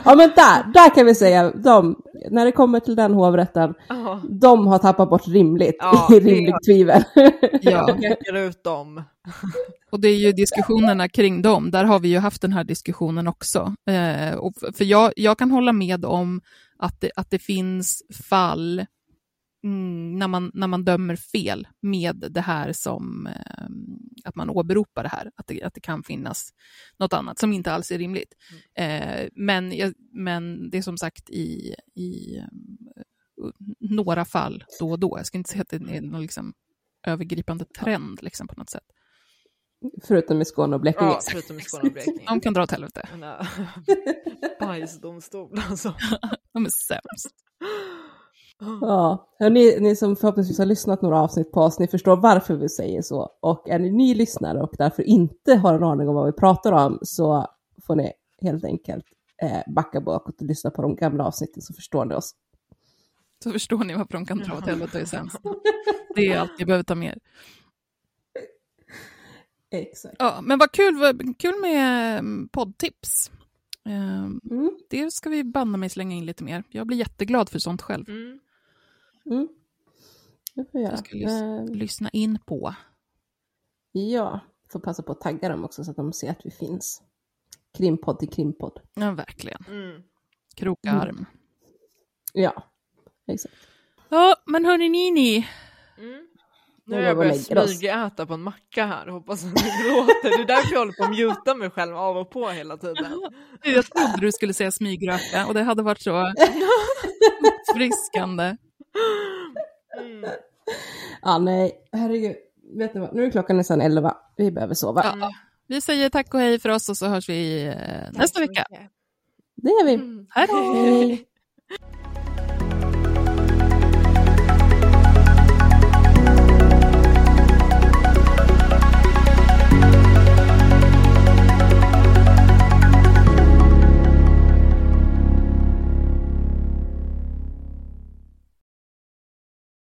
Ja men där, där kan vi säga, de, när det kommer till den hovrätten, oh. de har tappat bort rimligt ja, i rimligt tvivel. Ja, pekar ut dem. Och det är ju diskussionerna kring dem, där har vi ju haft den här diskussionen också. Eh, och för jag, jag kan hålla med om att det, att det finns fall mm, när, man, när man dömer fel med det här som, eh, att man åberopar det här, att det, att det kan finnas något annat som inte alls är rimligt. Mm. Eh, men, men det är som sagt i, i uh, några fall då och då. Jag ska inte säga att det är någon liksom, övergripande trend liksom, på något sätt. Förutom i Skåne och Blekinge. Ja, förutom i Skåne och Blekinge. De kan dra åt helvete. Bajsdomstol alltså. De är sämst. Ja, ni, ni som förhoppningsvis har lyssnat några avsnitt på oss, ni förstår varför vi säger så. Och är ni ny lyssnare och därför inte har en aning om vad vi pratar om så får ni helt enkelt eh, backa bakåt och lyssna på de gamla avsnitten så förstår ni oss. Så förstår ni varför de kan dra åt helvete och sämst. Det är allt ni behöver ta med er. Exakt. Ja, men vad kul, vad kul med mm, poddtips. Ehm, Mm. Det ska vi banna mig slänga in lite mer. Jag blir jätteglad för sånt själv. Mm. Mm. Det får jag Jag göra. ska lys- Eh, lyssna in på. ja, får passa på att tagga dem också så att de ser att vi finns. Krimpodd till krimpodd. Ja, verkligen. Mm. Kroka Mm. arm. Ja, exakt. Ja, men hörni ni, ni. Mm. Nu har jag börjat smygäta på en macka här, hoppas att det låter. Det är därför jag håller på att muta mig själv av och på hela tiden. Jag trodde du skulle säga smygröka och det hade varit så friskande. Mm. Ja, nej, herregud. Vet ni vad, nu är klockan nästan elva. Vi behöver sova. Ja. Vi säger tack och hej för oss och så hörs vi eh, nästa vecka. Det gör vi. Mm. Hej då! Hej.